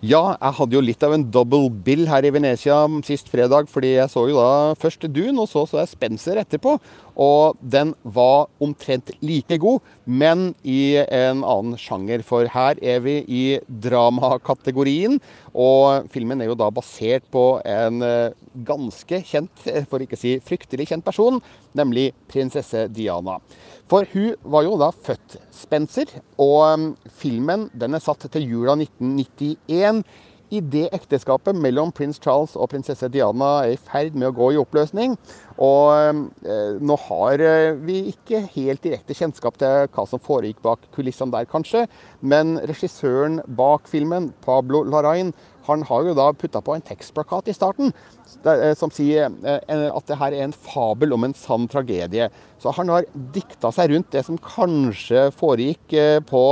Ja, jeg hadde jo litt av en double bill her i Venezia sist fredag, fordi jeg så jo da først Dune, og så så jeg Spencer etterpå. Og den var omtrent like god, men i en annen sjanger. For her er vi i dramakategorien, og filmen er jo da basert på en eh, ganske kjent, for ikke å si fryktelig kjent person, nemlig prinsesse Diana. For hun var jo da født Spencer, og um, filmen den er satt til jula 1991. I det ekteskapet mellom prins Charles og prinsesse Diana er i ferd med å gå i oppløsning. Og eh, nå har eh, vi ikke helt direkte kjennskap til hva som foregikk bak kulissene der, kanskje. Men regissøren bak filmen, Pablo Larain, han har jo da putta på en tekstplakat i starten eh, som sier eh, at det her er en fabel om en sann tragedie. Så han har dikta seg rundt det som kanskje foregikk på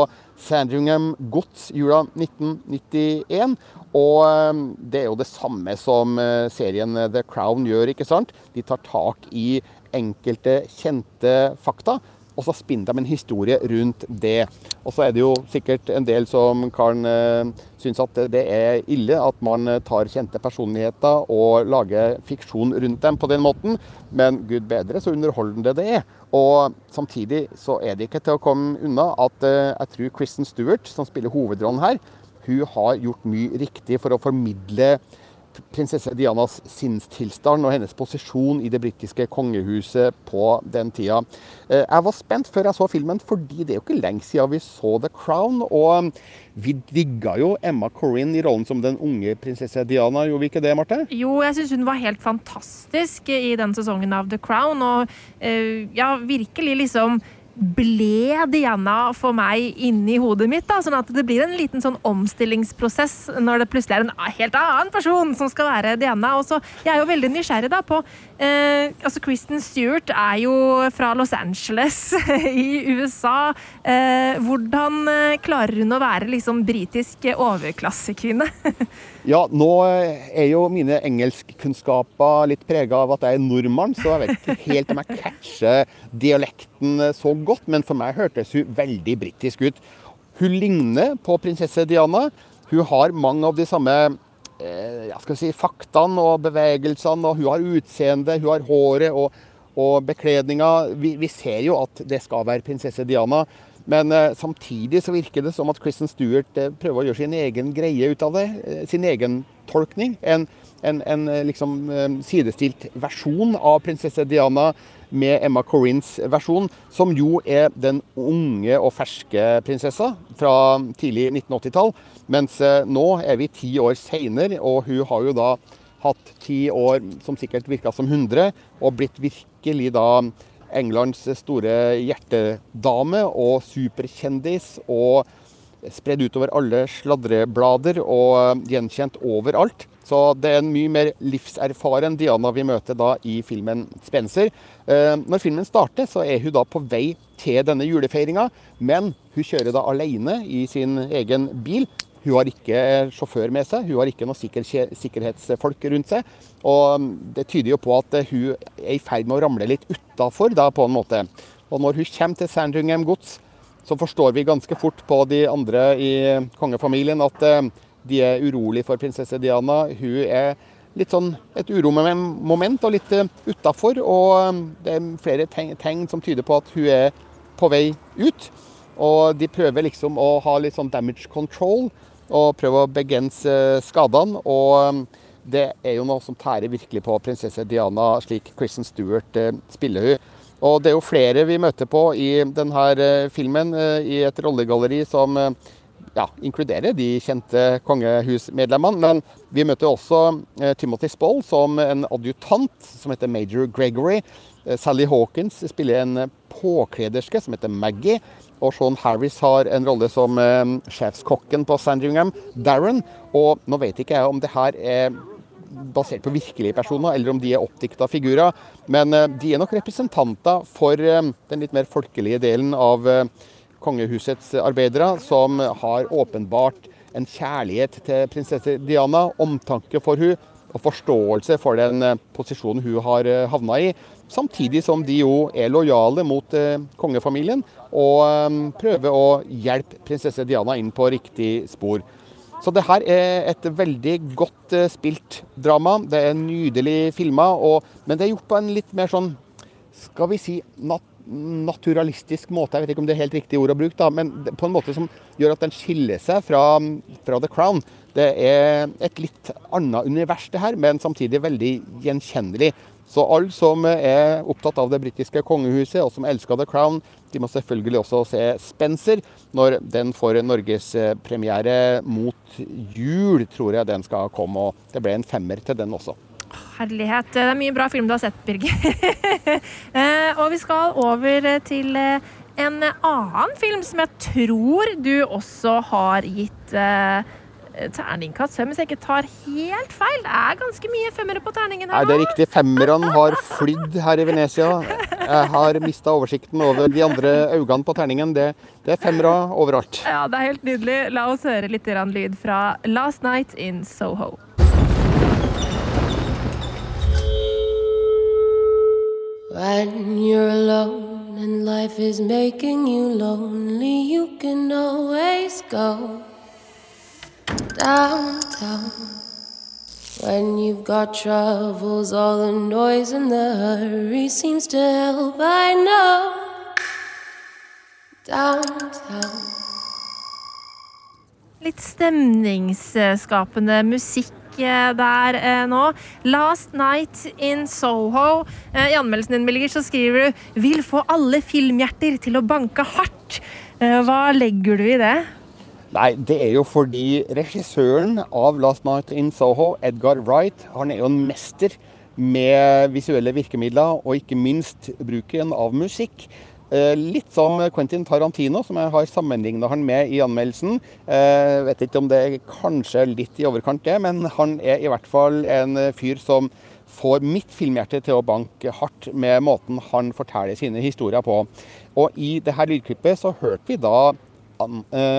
Sandringham gods jula 1991. Og det er jo det samme som serien The Crown gjør, ikke sant? De tar tak i enkelte kjente fakta og så spinner de en historie rundt det. Og så er det jo sikkert en del som kan uh, synes at det er ille at man tar kjente personligheter og lager fiksjon rundt dem på den måten, men gud bedre så underholdende det er. Og samtidig så er det ikke til å komme unna at uh, jeg tror Kristen Stewart, som spiller hovedrollen her, hun har gjort mye riktig for å formidle prinsesse Dianas sinnstilstand og hennes posisjon i det britiske kongehuset på den tida. Eh, jeg var spent før jeg så filmen, fordi det er jo ikke lenge siden vi så The Crown. Og vi digga jo Emma Corrin i rollen som den unge prinsesse Diana, gjorde vi ikke det, Marte? Jo, jeg syns hun var helt fantastisk i den sesongen av The Crown. Og eh, ja, virkelig liksom ble Diana for meg inni hodet mitt. Da, sånn at det blir en liten sånn omstillingsprosess når det plutselig er en helt annen person som skal være Diana. Og så, Jeg er jo veldig nysgjerrig da på eh, altså Kristen Stewart er jo fra Los Angeles (laughs) i USA. Eh, hvordan eh, klarer hun å være liksom britisk overklassekvinne? (laughs) ja, nå er jo mine engelskkunnskaper litt prega av at jeg er nordmann, så jeg vet ikke helt om jeg catcher dialekten så godt, men for meg hørtes hun veldig britisk ut. Hun ligner på prinsesse Diana. Hun har mange av de samme eh, jeg skal si, faktaene og bevegelsene, og hun har utseende, hun har håret og, og bekledninga. Vi, vi, ser jo at det skal være prinsesse Diana. Men eh, samtidig så virker det som at Kristen Stewart eh, prøver å gjøre sin egen greie ut av det. Eh, sin egen tolkning. En, en, en eh, liksom eh, sidestilt versjon av prinsesse Diana med Emma Corrins versjon, som jo er den unge og ferske prinsessa fra tidlig 1980-tall. Mens eh, nå er vi ti år seinere, og hun har jo da hatt ti år som sikkert virka som 100, og blitt virkelig da Englands store hjertedame og superkjendis. og spredd utover alle sladreblader og gjenkjent overalt. Så det er en mye mer livserfaren Diana vi møter da i filmen 'Spencer'. Eh, når filmen starter, så er hun da på vei til denne julefeiringa, men hun kjører da alene i sin egen bil. Hun har ikke sjåfør med seg, hun har ikke noen sikker sikkerhetsfolk rundt seg. Og det tyder jo på at hun er i ferd med å ramle litt utafor, på en måte. Og når hun kommer til Sandringham gods, så forstår vi ganske fort på de andre i kongefamilien at eh, de er urolig for prinsesse Diana. Hun er litt sånn et uromoment og litt utafor. Og det er flere tegn som tyder på at hun er på vei ut. Og de prøver liksom å ha litt sånn damage control og prøve å begrense skadene. Og det er jo noe som tærer virkelig på prinsesse Diana, slik Kristen Stewart eh, spiller hun. Og det er jo flere vi møter på i denne eh, filmen, eh, i et rollegalleri som ja, inkluderer de kjente kongehusmedlemmene. Men vi møter også Timothy Spall som en adjutant som heter Major Gregory. Sally Hawkins spiller en påklederske som heter Maggie. Og Sean Harris har en rolle som eh, sjefskokken på Sandringham, Darren. Og nå vet ikke jeg om det her er basert på virkelige personer, eller om de er oppdikta figurer. Men eh, de er nok representanter for eh, den litt mer folkelige delen av eh, kongehusets arbeidere, som har åpenbart en kjærlighet til prinsesse Diana, omtanke for hun og forståelse for den eh, posisjonen hun har eh, havna i. Samtidig som de jo er lojale mot kongefamilien og prøve å hjelpe prinsesse Diana inn på riktig spor. Så det her er et veldig godt eh, spilt drama. Det er nydelig filma, men det er gjort på en litt mer sånn, skal vi si, nat naturalistisk måte. Jeg vet ikke om det er helt riktig ord å bruke, da, men på en måte som gjør at den skiller seg fra, fra The Crown. Det er et litt annet univers, det her, men samtidig veldig gjenkjennelig. Så alle som er opptatt av det britiske kongehuset, og som elsker The Crown, de må selvfølgelig også se Spencer når den får norgespremiere mot jul, tror jeg den skal komme. Og det ble en femmer til den også. Herlighet. Det er mye bra film du har sett, Birger. (laughs) Eh, og vi skal over til eh, en annen film som jeg tror du også har gitt eh, Eh, terningkast fem, hvis jeg ikke tar helt feil. Det er ganske mye femmere på terningen her nå. Nei, det er riktig. Femmerne har flydd her i Venezia. Jeg har mista oversikten over de andre øynene på terningen. Det, det er femmere overalt. Ja, det er helt nydelig. La oss høre litt lyd fra Last Night in Soho. When you're alone and life is making you lonely, you can always go downtown. When you've got troubles, all the noise and the hurry seems to help. I know. Downtown. Litt stemningsskapende musikk eh, der eh, nå. 'Last Night in Soho'. Eh, I anmeldelsen din Bilger, så skriver du 'vil få alle filmhjerter til å banke hardt'. Eh, hva legger du i det? Nei, det er jo fordi regissøren av 'Last Night in Soho', Edgar Wright, han er jo en mester med visuelle virkemidler, og ikke minst bruken av musikk. Eh, litt som Quentin Tarantino, som jeg har sammenligna han med i anmeldelsen. Jeg eh, vet ikke om det er kanskje litt i overkant, det, men han er i hvert fall en fyr som får mitt filmhjerte til å banke hardt med måten han forteller sine historier på. Og i dette lydklippet så hørte vi da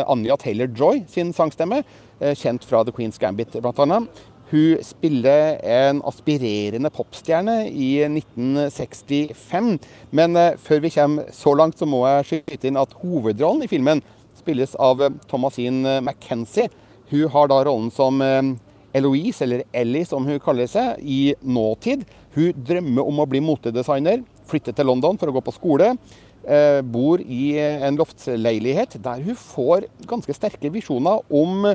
Anja Taylor-Joy sin sangstemme, eh, kjent fra The Queen's Gambit bl.a. Hun spiller en aspirerende popstjerne i 1965. Men eh, før vi kommer så langt, så må jeg skyte inn at hovedrollen i filmen spilles av Thomasine McKenzie. Hun har da rollen som Eloise, eller Ellie som hun kaller seg, i nåtid. Hun drømmer om å bli motedesigner, flytte til London for å gå på skole. Eh, bor i en loftsleilighet der hun får ganske sterke visjoner om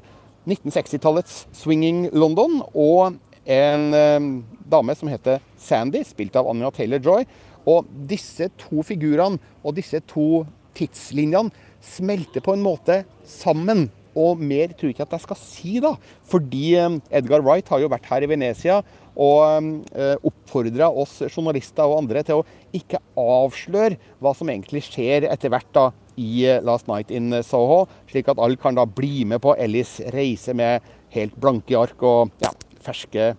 1960-tallets swinging London og en eh, dame som heter Sandy, spilt av Anja Taylor-Joy. Og disse to figurene og disse to tidslinjene smelter på en måte sammen. Og mer tror jeg ikke at jeg skal si, da. Fordi eh, Edgar Wright har jo vært her i Venezia og eh, oppfordra oss journalister og andre til å ikke avsløre hva som egentlig skjer etter hvert da i eh, Last Night in Soho, slik at alle kan da bli med på Ellis reise med helt blanke ark og ja, ferske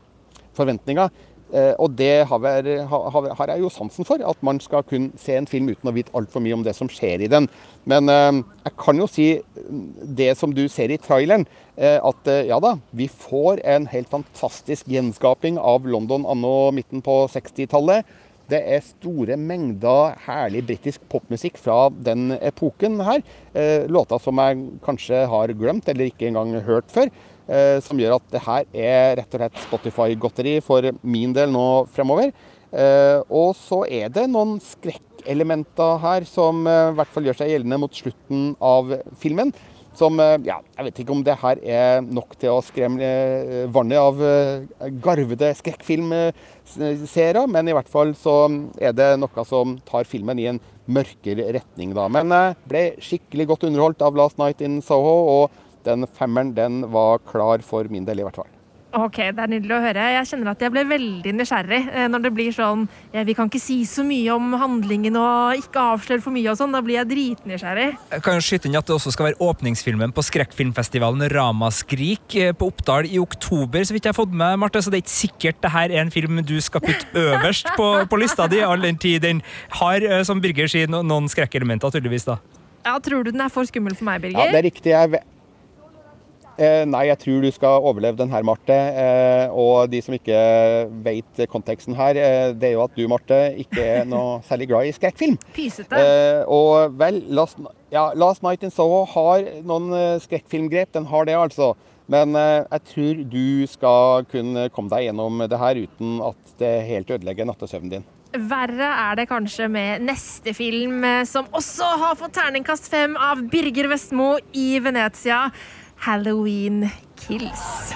forventninger. Eh, og det har, jeg jo sansen for, at man skal kunne se en film uten å vite altfor mye om det som skjer i den. Men eh, jeg kan jo si det som du ser i traileren, eh, at ja da, vi får en helt fantastisk gjenskaping av London anno midten på 60-tallet. Det er store mengder herlig britisk popmusikk fra den epoken her. Låter som jeg kanskje har glemt eller ikke engang hørt før. Eh, som gjør at det her er rett og slett Spotify-godteri for min del nå fremover. Eh, og så er det noen skrekkelementer her som eh, i hvert fall gjør seg gjeldende mot slutten av filmen. Som Ja, jeg vet ikke om det her er nok til å skremme vannet av garvede skrekkfilmseere, men i hvert fall så er det noe som tar filmen i en mørkere retning, da. Men jeg ble skikkelig godt underholdt av 'Last Night in Soho', og den femmeren den var klar for min del, i hvert fall. Ok, Det er nydelig å høre. Jeg kjenner at jeg ble veldig nysgjerrig eh, når det blir sånn ja, Vi kan ikke si så mye om handlingen og ikke avsløre for mye og sånn. Da blir jeg dritnysgjerrig. Jeg kan jo skyte inn at det også skal være åpningsfilmen på skrekkfilmfestivalen Ramaskrik eh, på Oppdal i oktober, så vidt jeg har fått med, Marte. Så det er ikke sikkert det her er en film du skal putte (laughs) øverst på, på lista di, all den tid den har, eh, som Birger sier, no- noen skrekkelementer, tydeligvis, da. Ja, Tror du den er for skummel for meg, Birger? Ja, det er riktig. Jeg ve- Eh, nei, jeg tror du skal overleve den her, Marte. Eh, og de som ikke vet konteksten her, eh, det er jo at du, Marte, ikke er noe (laughs) særlig glad i skrekkfilm. Pysete. Eh, og vel, Last, ja, Last Night in Soho har noen eh, skrekkfilmgrep. Den har det, altså. Men eh, jeg tror du skal kunne komme deg gjennom det her uten at det helt ødelegger nattesøvnen din. Verre er det kanskje med neste film, eh, som også har fått terningkast fem av Birger Vestmo i Venezia. Halloween Kills.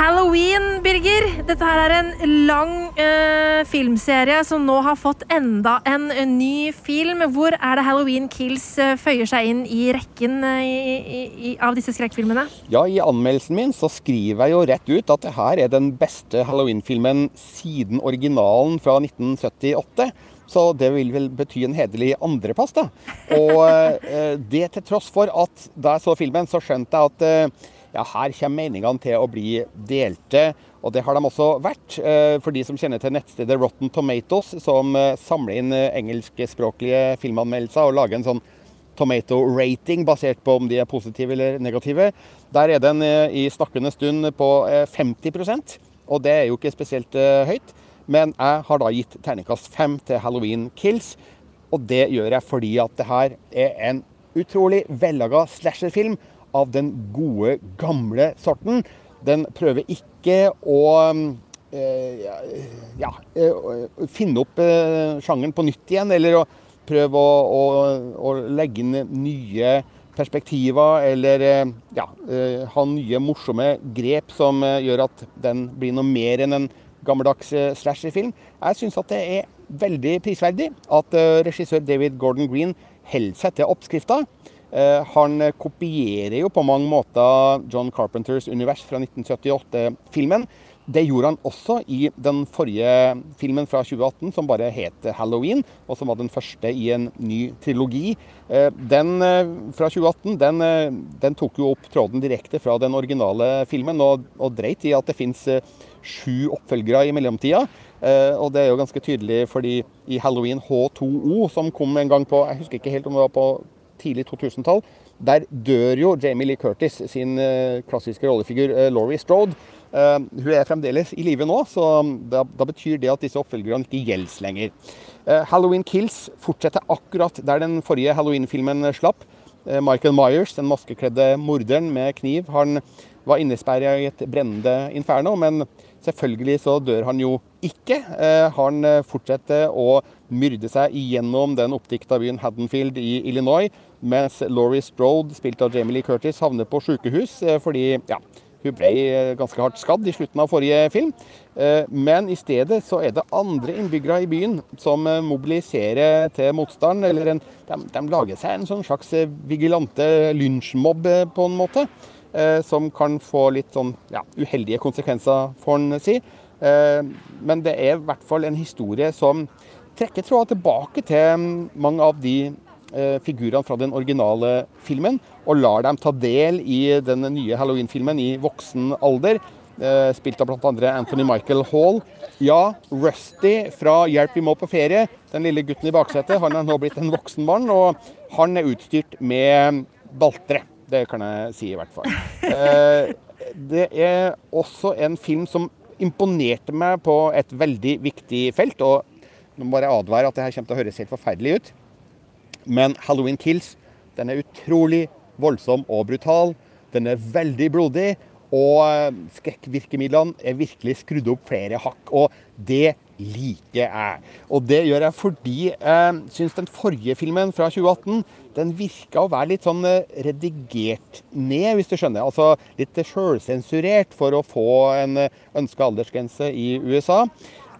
Halloween, Birger. Dette her er en lang uh, filmserie som nå har fått enda en, en ny film. Hvor er det Halloween Kills uh, føyer seg inn i rekken uh, i, i, av disse skrekkfilmene? Ja, i anmeldelsen min så skriver jeg jo rett ut at det her er den beste Halloween-filmen siden originalen fra 1978. Så det vil vel bety en hederlig andreplass, da. Og eh, det til tross for at da jeg så filmen, så skjønte jeg at eh, ja, her kommer meningene til å bli delte. Og det har de også vært. Eh, for de som kjenner til nettstedet Rotten Tomatoes, som eh, samler inn eh, engelskspråklige filmanmeldelser og lager en sånn tomato rating basert på om de er positive eller negative. Der er den i snakkende stund på eh, 50% og det er jo ikke spesielt høyt. Men jeg har da gitt terningkast fem til Halloween Kills, og det gjør jeg fordi at det her er en utrolig vellaga slasherfilm av den gode, gamle sorten. Den prøver ikke å eh, ja, eh, finne opp eh, sjangeren på nytt igjen, eller å prøve å, å, å legge inn nye perspektiver, eller eh, ja, eh, ha nye morsomme grep som eh, gjør at den blir noe mer enn en gammeldags eh, slasherfilm. Jeg syns at det er veldig prisverdig at eh, regissør David Gordon Green holder seg til oppskrifta. Eh, han kopierer jo på mange måter John Carpenters univers fra 1978-filmen. Det gjorde han også i den forrige filmen fra 2018, som bare het Halloween, og som var den første i en ny trilogi. Eh, Den eh, fra 2018 den, den tok jo opp tråden direkte fra den originale filmen, og, og dreit i at det fins sju oppfølgere i mellomtida. Og det er jo ganske tydelig fordi i Halloween H2O, som kom en gang på Jeg husker ikke helt om det var på tidlig 2000-tall. Der dør jo Jamie Lee Curtis, sin eh, klassiske rollefigur eh, Laurie Strode. Eh, hun er fremdeles i live nå, så da, da betyr det at disse oppfølgerne ikke gjelder lenger. Halloween Kills fortsetter akkurat der den forrige Halloween-filmen slapp. Michael Myers, den maskekledde morderen med kniv, han var innesperra i et brennende inferno, men selvfølgelig så dør han jo ikke. Han fortsetter å myrde seg gjennom den oppdikta byen Haddonfield i Illinois, mens Laurie Strode, spilt av Jamie Lee Curtis, havner på sykehus eh, fordi ja, hun ble eh, ganske hardt skadd i slutten av forrige film. Eh, Men i stedet så er det andre innbyggere i byen som mobiliserer til motstand. eller en, de, de lager seg en sånn slags vigilante lynsjmobb på en måte. Som kan få litt sånn ja, uheldige konsekvenser, får en si. Men det er i hvert fall en historie som trekker tråder tilbake til mm, mange av de figurene fra den originale filmen, og lar dem ta del i den nye Halloween-filmen i voksen alder. Eh, spilt av bl.a. Anthony Michael Hall. Ja, Rusty fra 'Hjelp, vi må på ferie', den lille gutten i baksetet, han er nå blitt en voksen mann, og han er utstyrt med baltre. Det kan jeg si, i hvert fall. Eh, det er også en film som imponerte meg på et veldig viktig felt. Og nå må bare advare at det her kommer til å høres helt forferdelig ut. Men Halloween Kills den er utrolig voldsom og brutal. Den er veldig blodig. Og eh, skrekkvirkemidlene er virkelig skrudd opp flere hakk. Og det liker jeg. Og det gjør jeg fordi jeg syns den forrige filmen fra 2018 den virka å være litt sånn eh, redigert ned, hvis du skjønner. Altså litt sjølsensurert for å få en ønska aldersgrense i USA.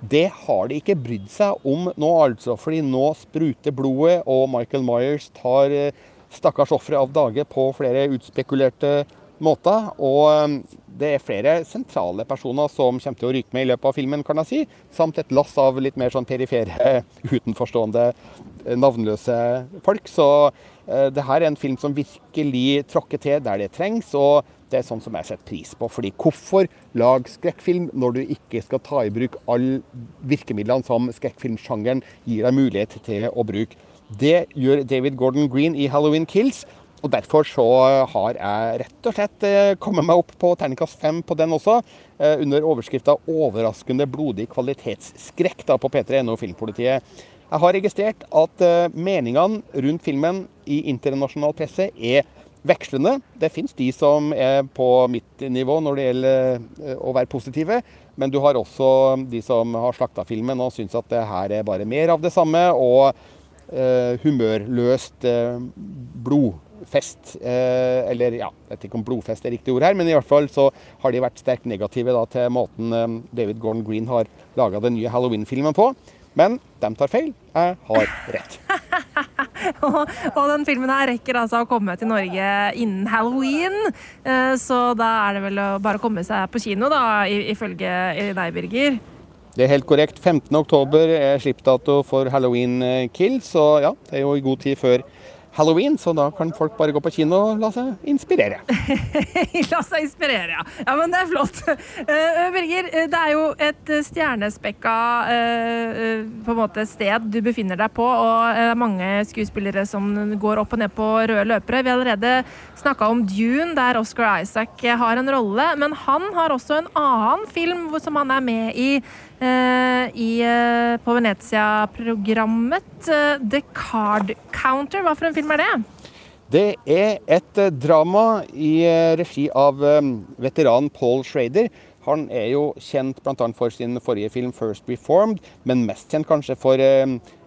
Det har de ikke brydd seg om nå, altså. Fordi nå spruter blodet, og Michael Myers tar eh, stakkars ofre av dage på flere utspekulerte måter. Og det er flere sentrale personer som kommer til å ryke med i løpet av filmen, kan jeg si. Samt et lass av litt mer sånn perifere, (laughs) utenforstående, navnløse folk. Så eh, det her er en film som virkelig tråkker til der det trengs. og det er sånn som jeg setter pris på. fordi hvorfor lage skrekkfilm når du ikke skal ta i bruk alle virkemidlene som skrekkfilmsjangeren gir deg mulighet til å bruke? Det gjør David Gordon Green i 'Halloween Kills'. Og Derfor så har jeg rett og slett eh, kommet meg opp på terningkast fem på den også, eh, under overskrifta 'Overraskende blodig kvalitetsskrekk' da på P3NO Filmpolitiet. Jeg har registrert at eh, meningene rundt filmen i internasjonal presse er vekslende. Det fins de som er på mitt nivå når det gjelder å være positive. Men du har også de som har slakta filmen og syns at det her er bare mer av det samme. Og eh, humørløst eh, blodfest. Eh, eller ja, jeg vet ikke om blodfest er riktig ord her, men i hvert fall så har de vært sterkt negative da, til måten eh, David Gordon Green har laga den nye Halloween-filmen på. Men de tar feil. Jeg har rett. (laughs) og, den filmen her rekker altså å komme til Norge innen halloween. Eh, så da er det vel å bare komme seg på kino, da, ifølge deg, Birger. Det er helt korrekt. 15.10 er slippdato for Halloween Kills og ja, det er jo i god tid før halloween, så da kan folk bare gå på kino og la seg inspirere. (laughs) la seg inspirere, ja. Ja, Men det er flott. Uh, Birger, eh, det er jo et stjernespekka uh, på en måte sted du befinner deg på, og det er mange skuespillere som går opp og ned på røde løpere. Vi har allerede snakka om Dune, der Oscar Isaac har en rolle, men han har også en annen film som han er med i i, eh, på Venezia-programmet. Eh, The Card Counter, hva for en film er det? Det er et drama i regi av veteranen Paul Schrader. Han er jo kjent bl.a. for sin forrige film 'First Reformed', men mest kjent kanskje for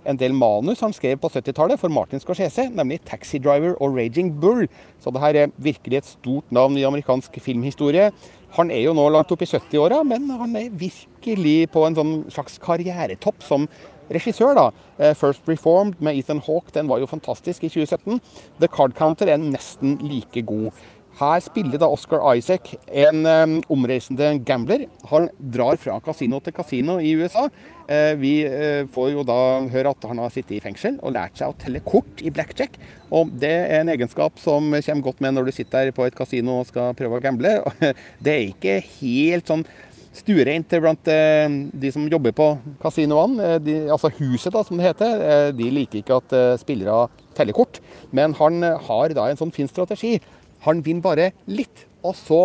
en del manus han skrev på 70-tallet for Martin Scorsese, nemlig 'Taxi Driver' og 'Raging Bull'. Så det her er virkelig et stort navn i amerikansk filmhistorie. Han er jo nå langt opp i 70-åra, men han er virkelig på en sånn slags karrieretopp som regissør. da. Eh, 'First Reformed' med Ethan Hawke den var jo fantastisk i 2017. 'The Card Counter' er nesten like god. Her spiller da Oscar Isaac en um, omreisende gambler. Han drar fra kasino til kasino i USA. Uh, vi uh, får jo da høre at han har sittet i fengsel og lært seg å telle kort i blackjack. Og det er en egenskap som kommer godt med når du sitter her på et kasino og skal prøve å gamble. (laughs) Det er ikke helt sånn stuereint blant uh, de som jobber på kasinoene. De, altså huset, da, som det heter. De liker ikke at spillere teller kort. Men han har da en sånn fin strategi han vinner bare litt, og så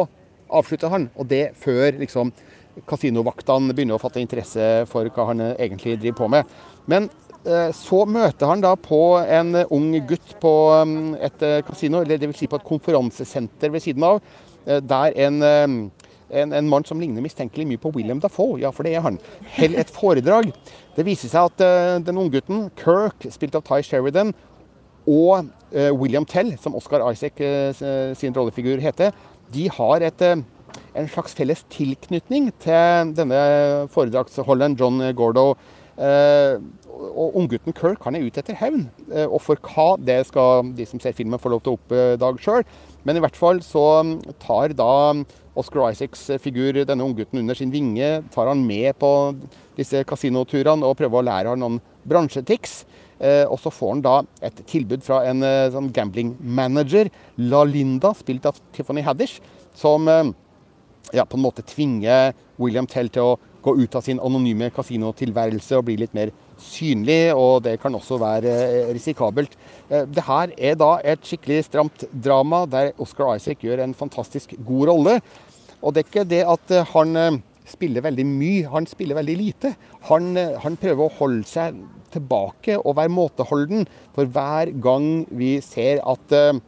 avslutter han. Og det før liksom kasinovaktene begynner å fatte interesse for hva han egentlig driver på med. Men eh, så møter han da på en ung gutt på um, et eh, kasino, eller dvs. Si på et konferansesenter ved siden av, eh, der en, en, en, mann som ligner mistenkelig mye på William Dafoe, ja, for det er han, holder et foredrag. Det viser seg at den unggutten, Kirk, spilt av Ty Sheridan, og eh, William Tell, som Oscar Isaac eh, sin rollefigur heter, de har et, eh, en slags felles tilknytning til denne foredragsholderen John Gordo. Og unggutten Kirk han er ute etter hevn. Og for hva, det skal de som ser filmen få lov til å oppdage sjøl. Men i hvert fall så mm, tar da Oscar Isaacs figur denne unggutten under sin vinge. Tar han med på disse kasinoturene og prøver å lære han noen bransjetics. Eh, og så får han da et tilbud fra en eh, sånn gambling-manager, La Linda, spilt av Tiffany Haddish, som eh, ja, på en måte tvinger William Tell til å gå ut av sin anonyme kasinotilværelse og bli litt mer synlig, og det kan også være risikabelt. Det her er da et skikkelig stramt drama der Oscar Isaac gjør en fantastisk god rolle. Og det er ikke det at han spiller veldig mye, han spiller veldig lite. Han, han prøver å holde seg tilbake og være måteholden. For hver gang vi ser at eh,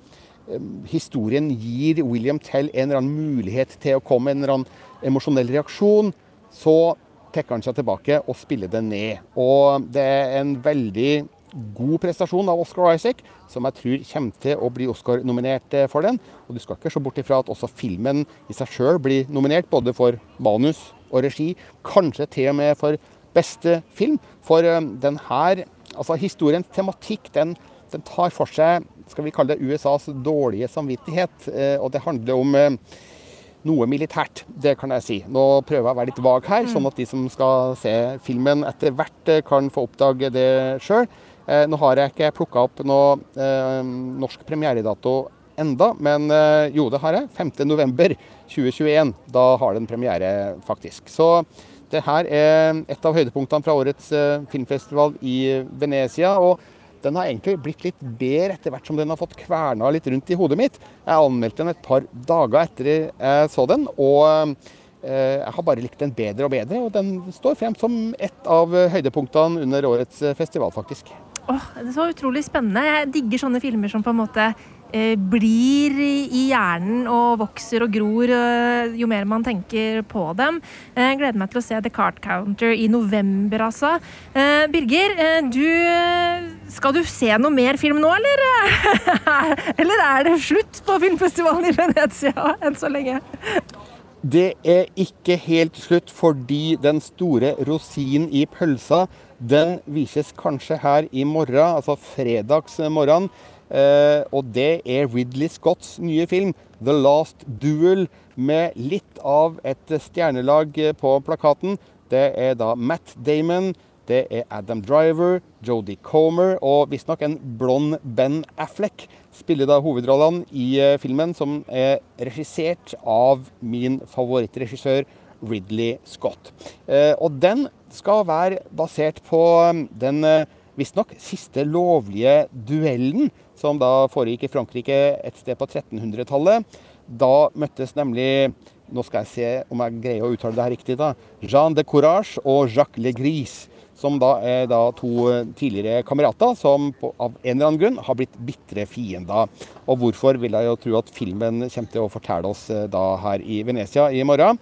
historien gir William Tell en eller annen mulighet til å komme med en eller annen emosjonell reaksjon, så trekker han seg tilbake og spiller det ned. Og det er en veldig god prestasjon av Oscar Isaac, som jeg tror kommer til å bli Oscar-nominert eh, for den. Og du skal ikke se bort ifra at også filmen i seg sjøl blir nominert, både for manus og regi. Kanskje til og med for beste film. For eh, den her, altså historiens tematikk, den, den tar for seg skal vi kalle det USAs dårlige samvittighet. Eh, og det handler om noe militært, det kan jeg si. Nå prøver jeg å være litt vag her, sånn at de som skal se filmen etter hvert kan få oppdage det sjøl. Eh, nå har jeg ikke plukka opp noe eh, norsk premieredato enda, men eh, jo, det har jeg. 5.11.2021. Da har den premiere, faktisk. Så det her er et av høydepunktene fra årets eh, filmfestival i Venezia. og den har egentlig blitt litt bedre etter hvert som den har fått kverna litt rundt i hodet mitt. Jeg anmeldte den et par dager etter jeg så den, og eh, jeg har bare likt den bedre og bedre. Og den står frem som et av høydepunktene under årets festival, faktisk. Åh, det var utrolig spennende. Jeg digger sånne filmer som på en måte blir i hjernen og vokser og gror eh, jo mer man tenker på dem. Eh, jeg gleder meg til å se The Card Counter i november, altså. Eh, Birger, eh, du Skal du se noe mer film nå, eller? (laughs) eller er det slutt på filmfestivalen i Venezia enn så lenge? Det er ikke helt slutt, fordi den store rosinen i pølsa den vises kanskje her i morgen, altså fredagsmorgen. Eh, og det er Ridley Scotts nye film, 'The Last Duel', med litt av et stjernelag på plakaten. Det er da Matt Damon, det er Adam Driver, Jodie Comer og visstnok en blond Ben Affleck spiller da hovedrollene i eh, filmen, som er regissert av min favorittregissør Ridley Scott. Eh, og den skal være basert på den visstnok siste lovlige duellen, som da foregikk i Frankrike et sted på 1300-tallet. Da møttes nemlig nå skal jeg se om jeg greier å uttale det her riktig. da, Jean de Courage og Jacques Le Gris, Som da er da to uh, tidligere kamerater som på, av en eller annen grunn har blitt bitre fiender. Og hvorfor vil jeg jo tro at filmen kommer til å fortelle oss uh, da her i Venezia i morgen.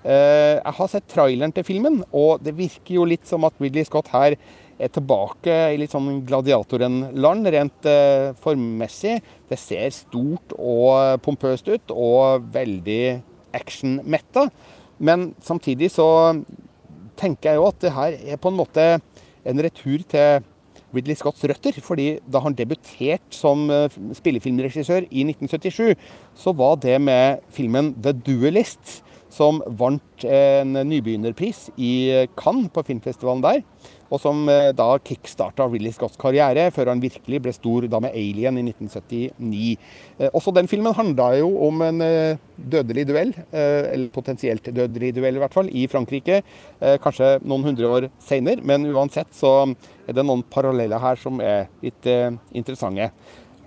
Eh, jeg har sett traileren til filmen, og det virker jo litt som at Ridley Scott her er tilbake i litt sånn gladiatoren-land rent uh, formmessig. Det ser stort og pompøst ut, og veldig action-metta. Men samtidig så tenker jeg jo at det her er på en måte en retur til Ridley Scotts røtter. fordi da han debuterte som uh, spillefilmregissør i 1977, så var det med filmen The Duelist som vant en nybegynnerpris i Cannes på filmfestivalen der. Og som eh, da kickstarta Ridley Scotts karriere, før han virkelig ble stor da med 'Alien' i 1979. Eh, også den filmen handla jo om en eh, dødelig duell, eller potensielt dødelig duell i hvert fall, i Frankrike. Kanskje noen hundre år seinere, men uansett så er det noen paralleller her som er litt interessante.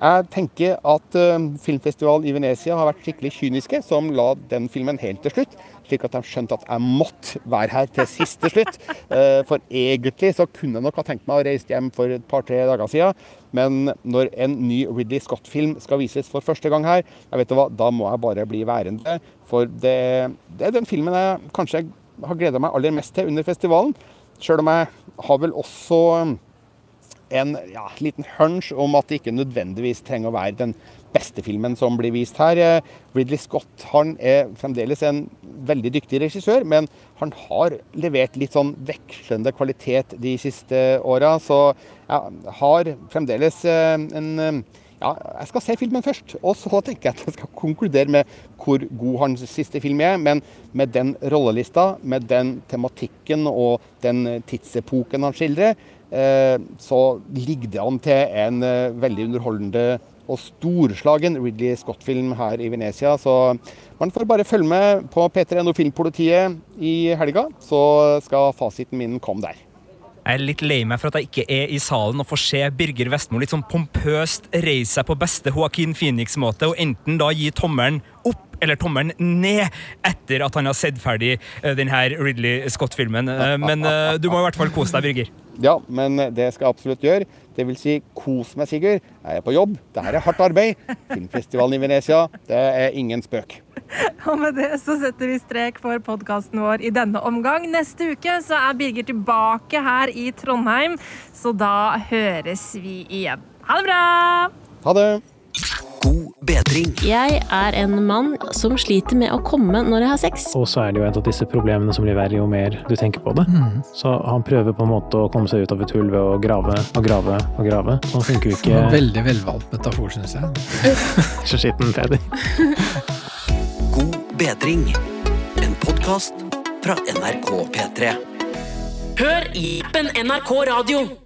Jeg tenker at uh, filmfestivalen i Venezia har vært skikkelig kyniske, som la den filmen helt til slutt. Slik at de skjønte at jeg måtte være her til siste slutt. Uh, (laughs) for egentlig så kunne jeg nok ha tenkt meg å reise hjem for et par-tre dager siden. Men når en ny Ridley Scott-film skal vises for første gang her, jeg vet hva, da må jeg bare bli værende. For det, det er den filmen jeg kanskje har gleda meg aller mest til under festivalen. Sjøl om jeg har vel også en ja, liten hunch om at det ikke nødvendigvis trenger å være den beste filmen som blir vist her. Eh, Ridley Scott han er fremdeles en veldig dyktig regissør, men han har levert litt sånn vekslende kvalitet de siste åra. Så jeg har fremdeles eh, en eh, ja, jeg skal se filmen først, og så tenker jeg at jeg skal konkludere med hvor god hans siste film er. Men med den rollelista, med den tematikken og den tidsepoken han skildrer, så ligger det an til en eh, veldig underholdende og storslagen Ridley Scott-film her i Venezia. Så man får bare følge med på P3NO Filmpolitiet i helga, så skal fasiten min komme der. Jeg er litt lei meg for at jeg ikke er i salen og får se Birger Vestmo litt sånn pompøst reise seg på beste Joaquin Phoenix-måte og enten da gi tommelen opp eller tommelen ned etter at han har sett ferdig denne Ridley Scott-filmen. Eh, Men eh, du må i hvert fall kose deg, Birger. Ja, men det skal jeg absolutt gjøre. Det vil si, kos meg, Sigurd. Jeg er på jobb. Det her er hardt arbeid. Filmfestivalen i Venezia, det er ingen spøk. Og med det så setter vi strek for podkasten vår i denne omgang. Neste uke så er Birger tilbake her i Trondheim, så da høres vi igjen. Ha det bra! Ha det! Bedring. Jeg er en mann som sliter med å komme når jeg har sex. Og så er det jo et av disse problemene som blir verre jo mer du tenker på det. Mm. Så han prøver på en måte å komme seg ut av et hull ved å grave og grave og grave. Sånn funker jo ikke. Veldig velvalgt metafor, syns jeg. (laughs) Så skitten, Peder. (laughs) God bedring. En podkast fra NRK P3. Hør i appen NRK Radio.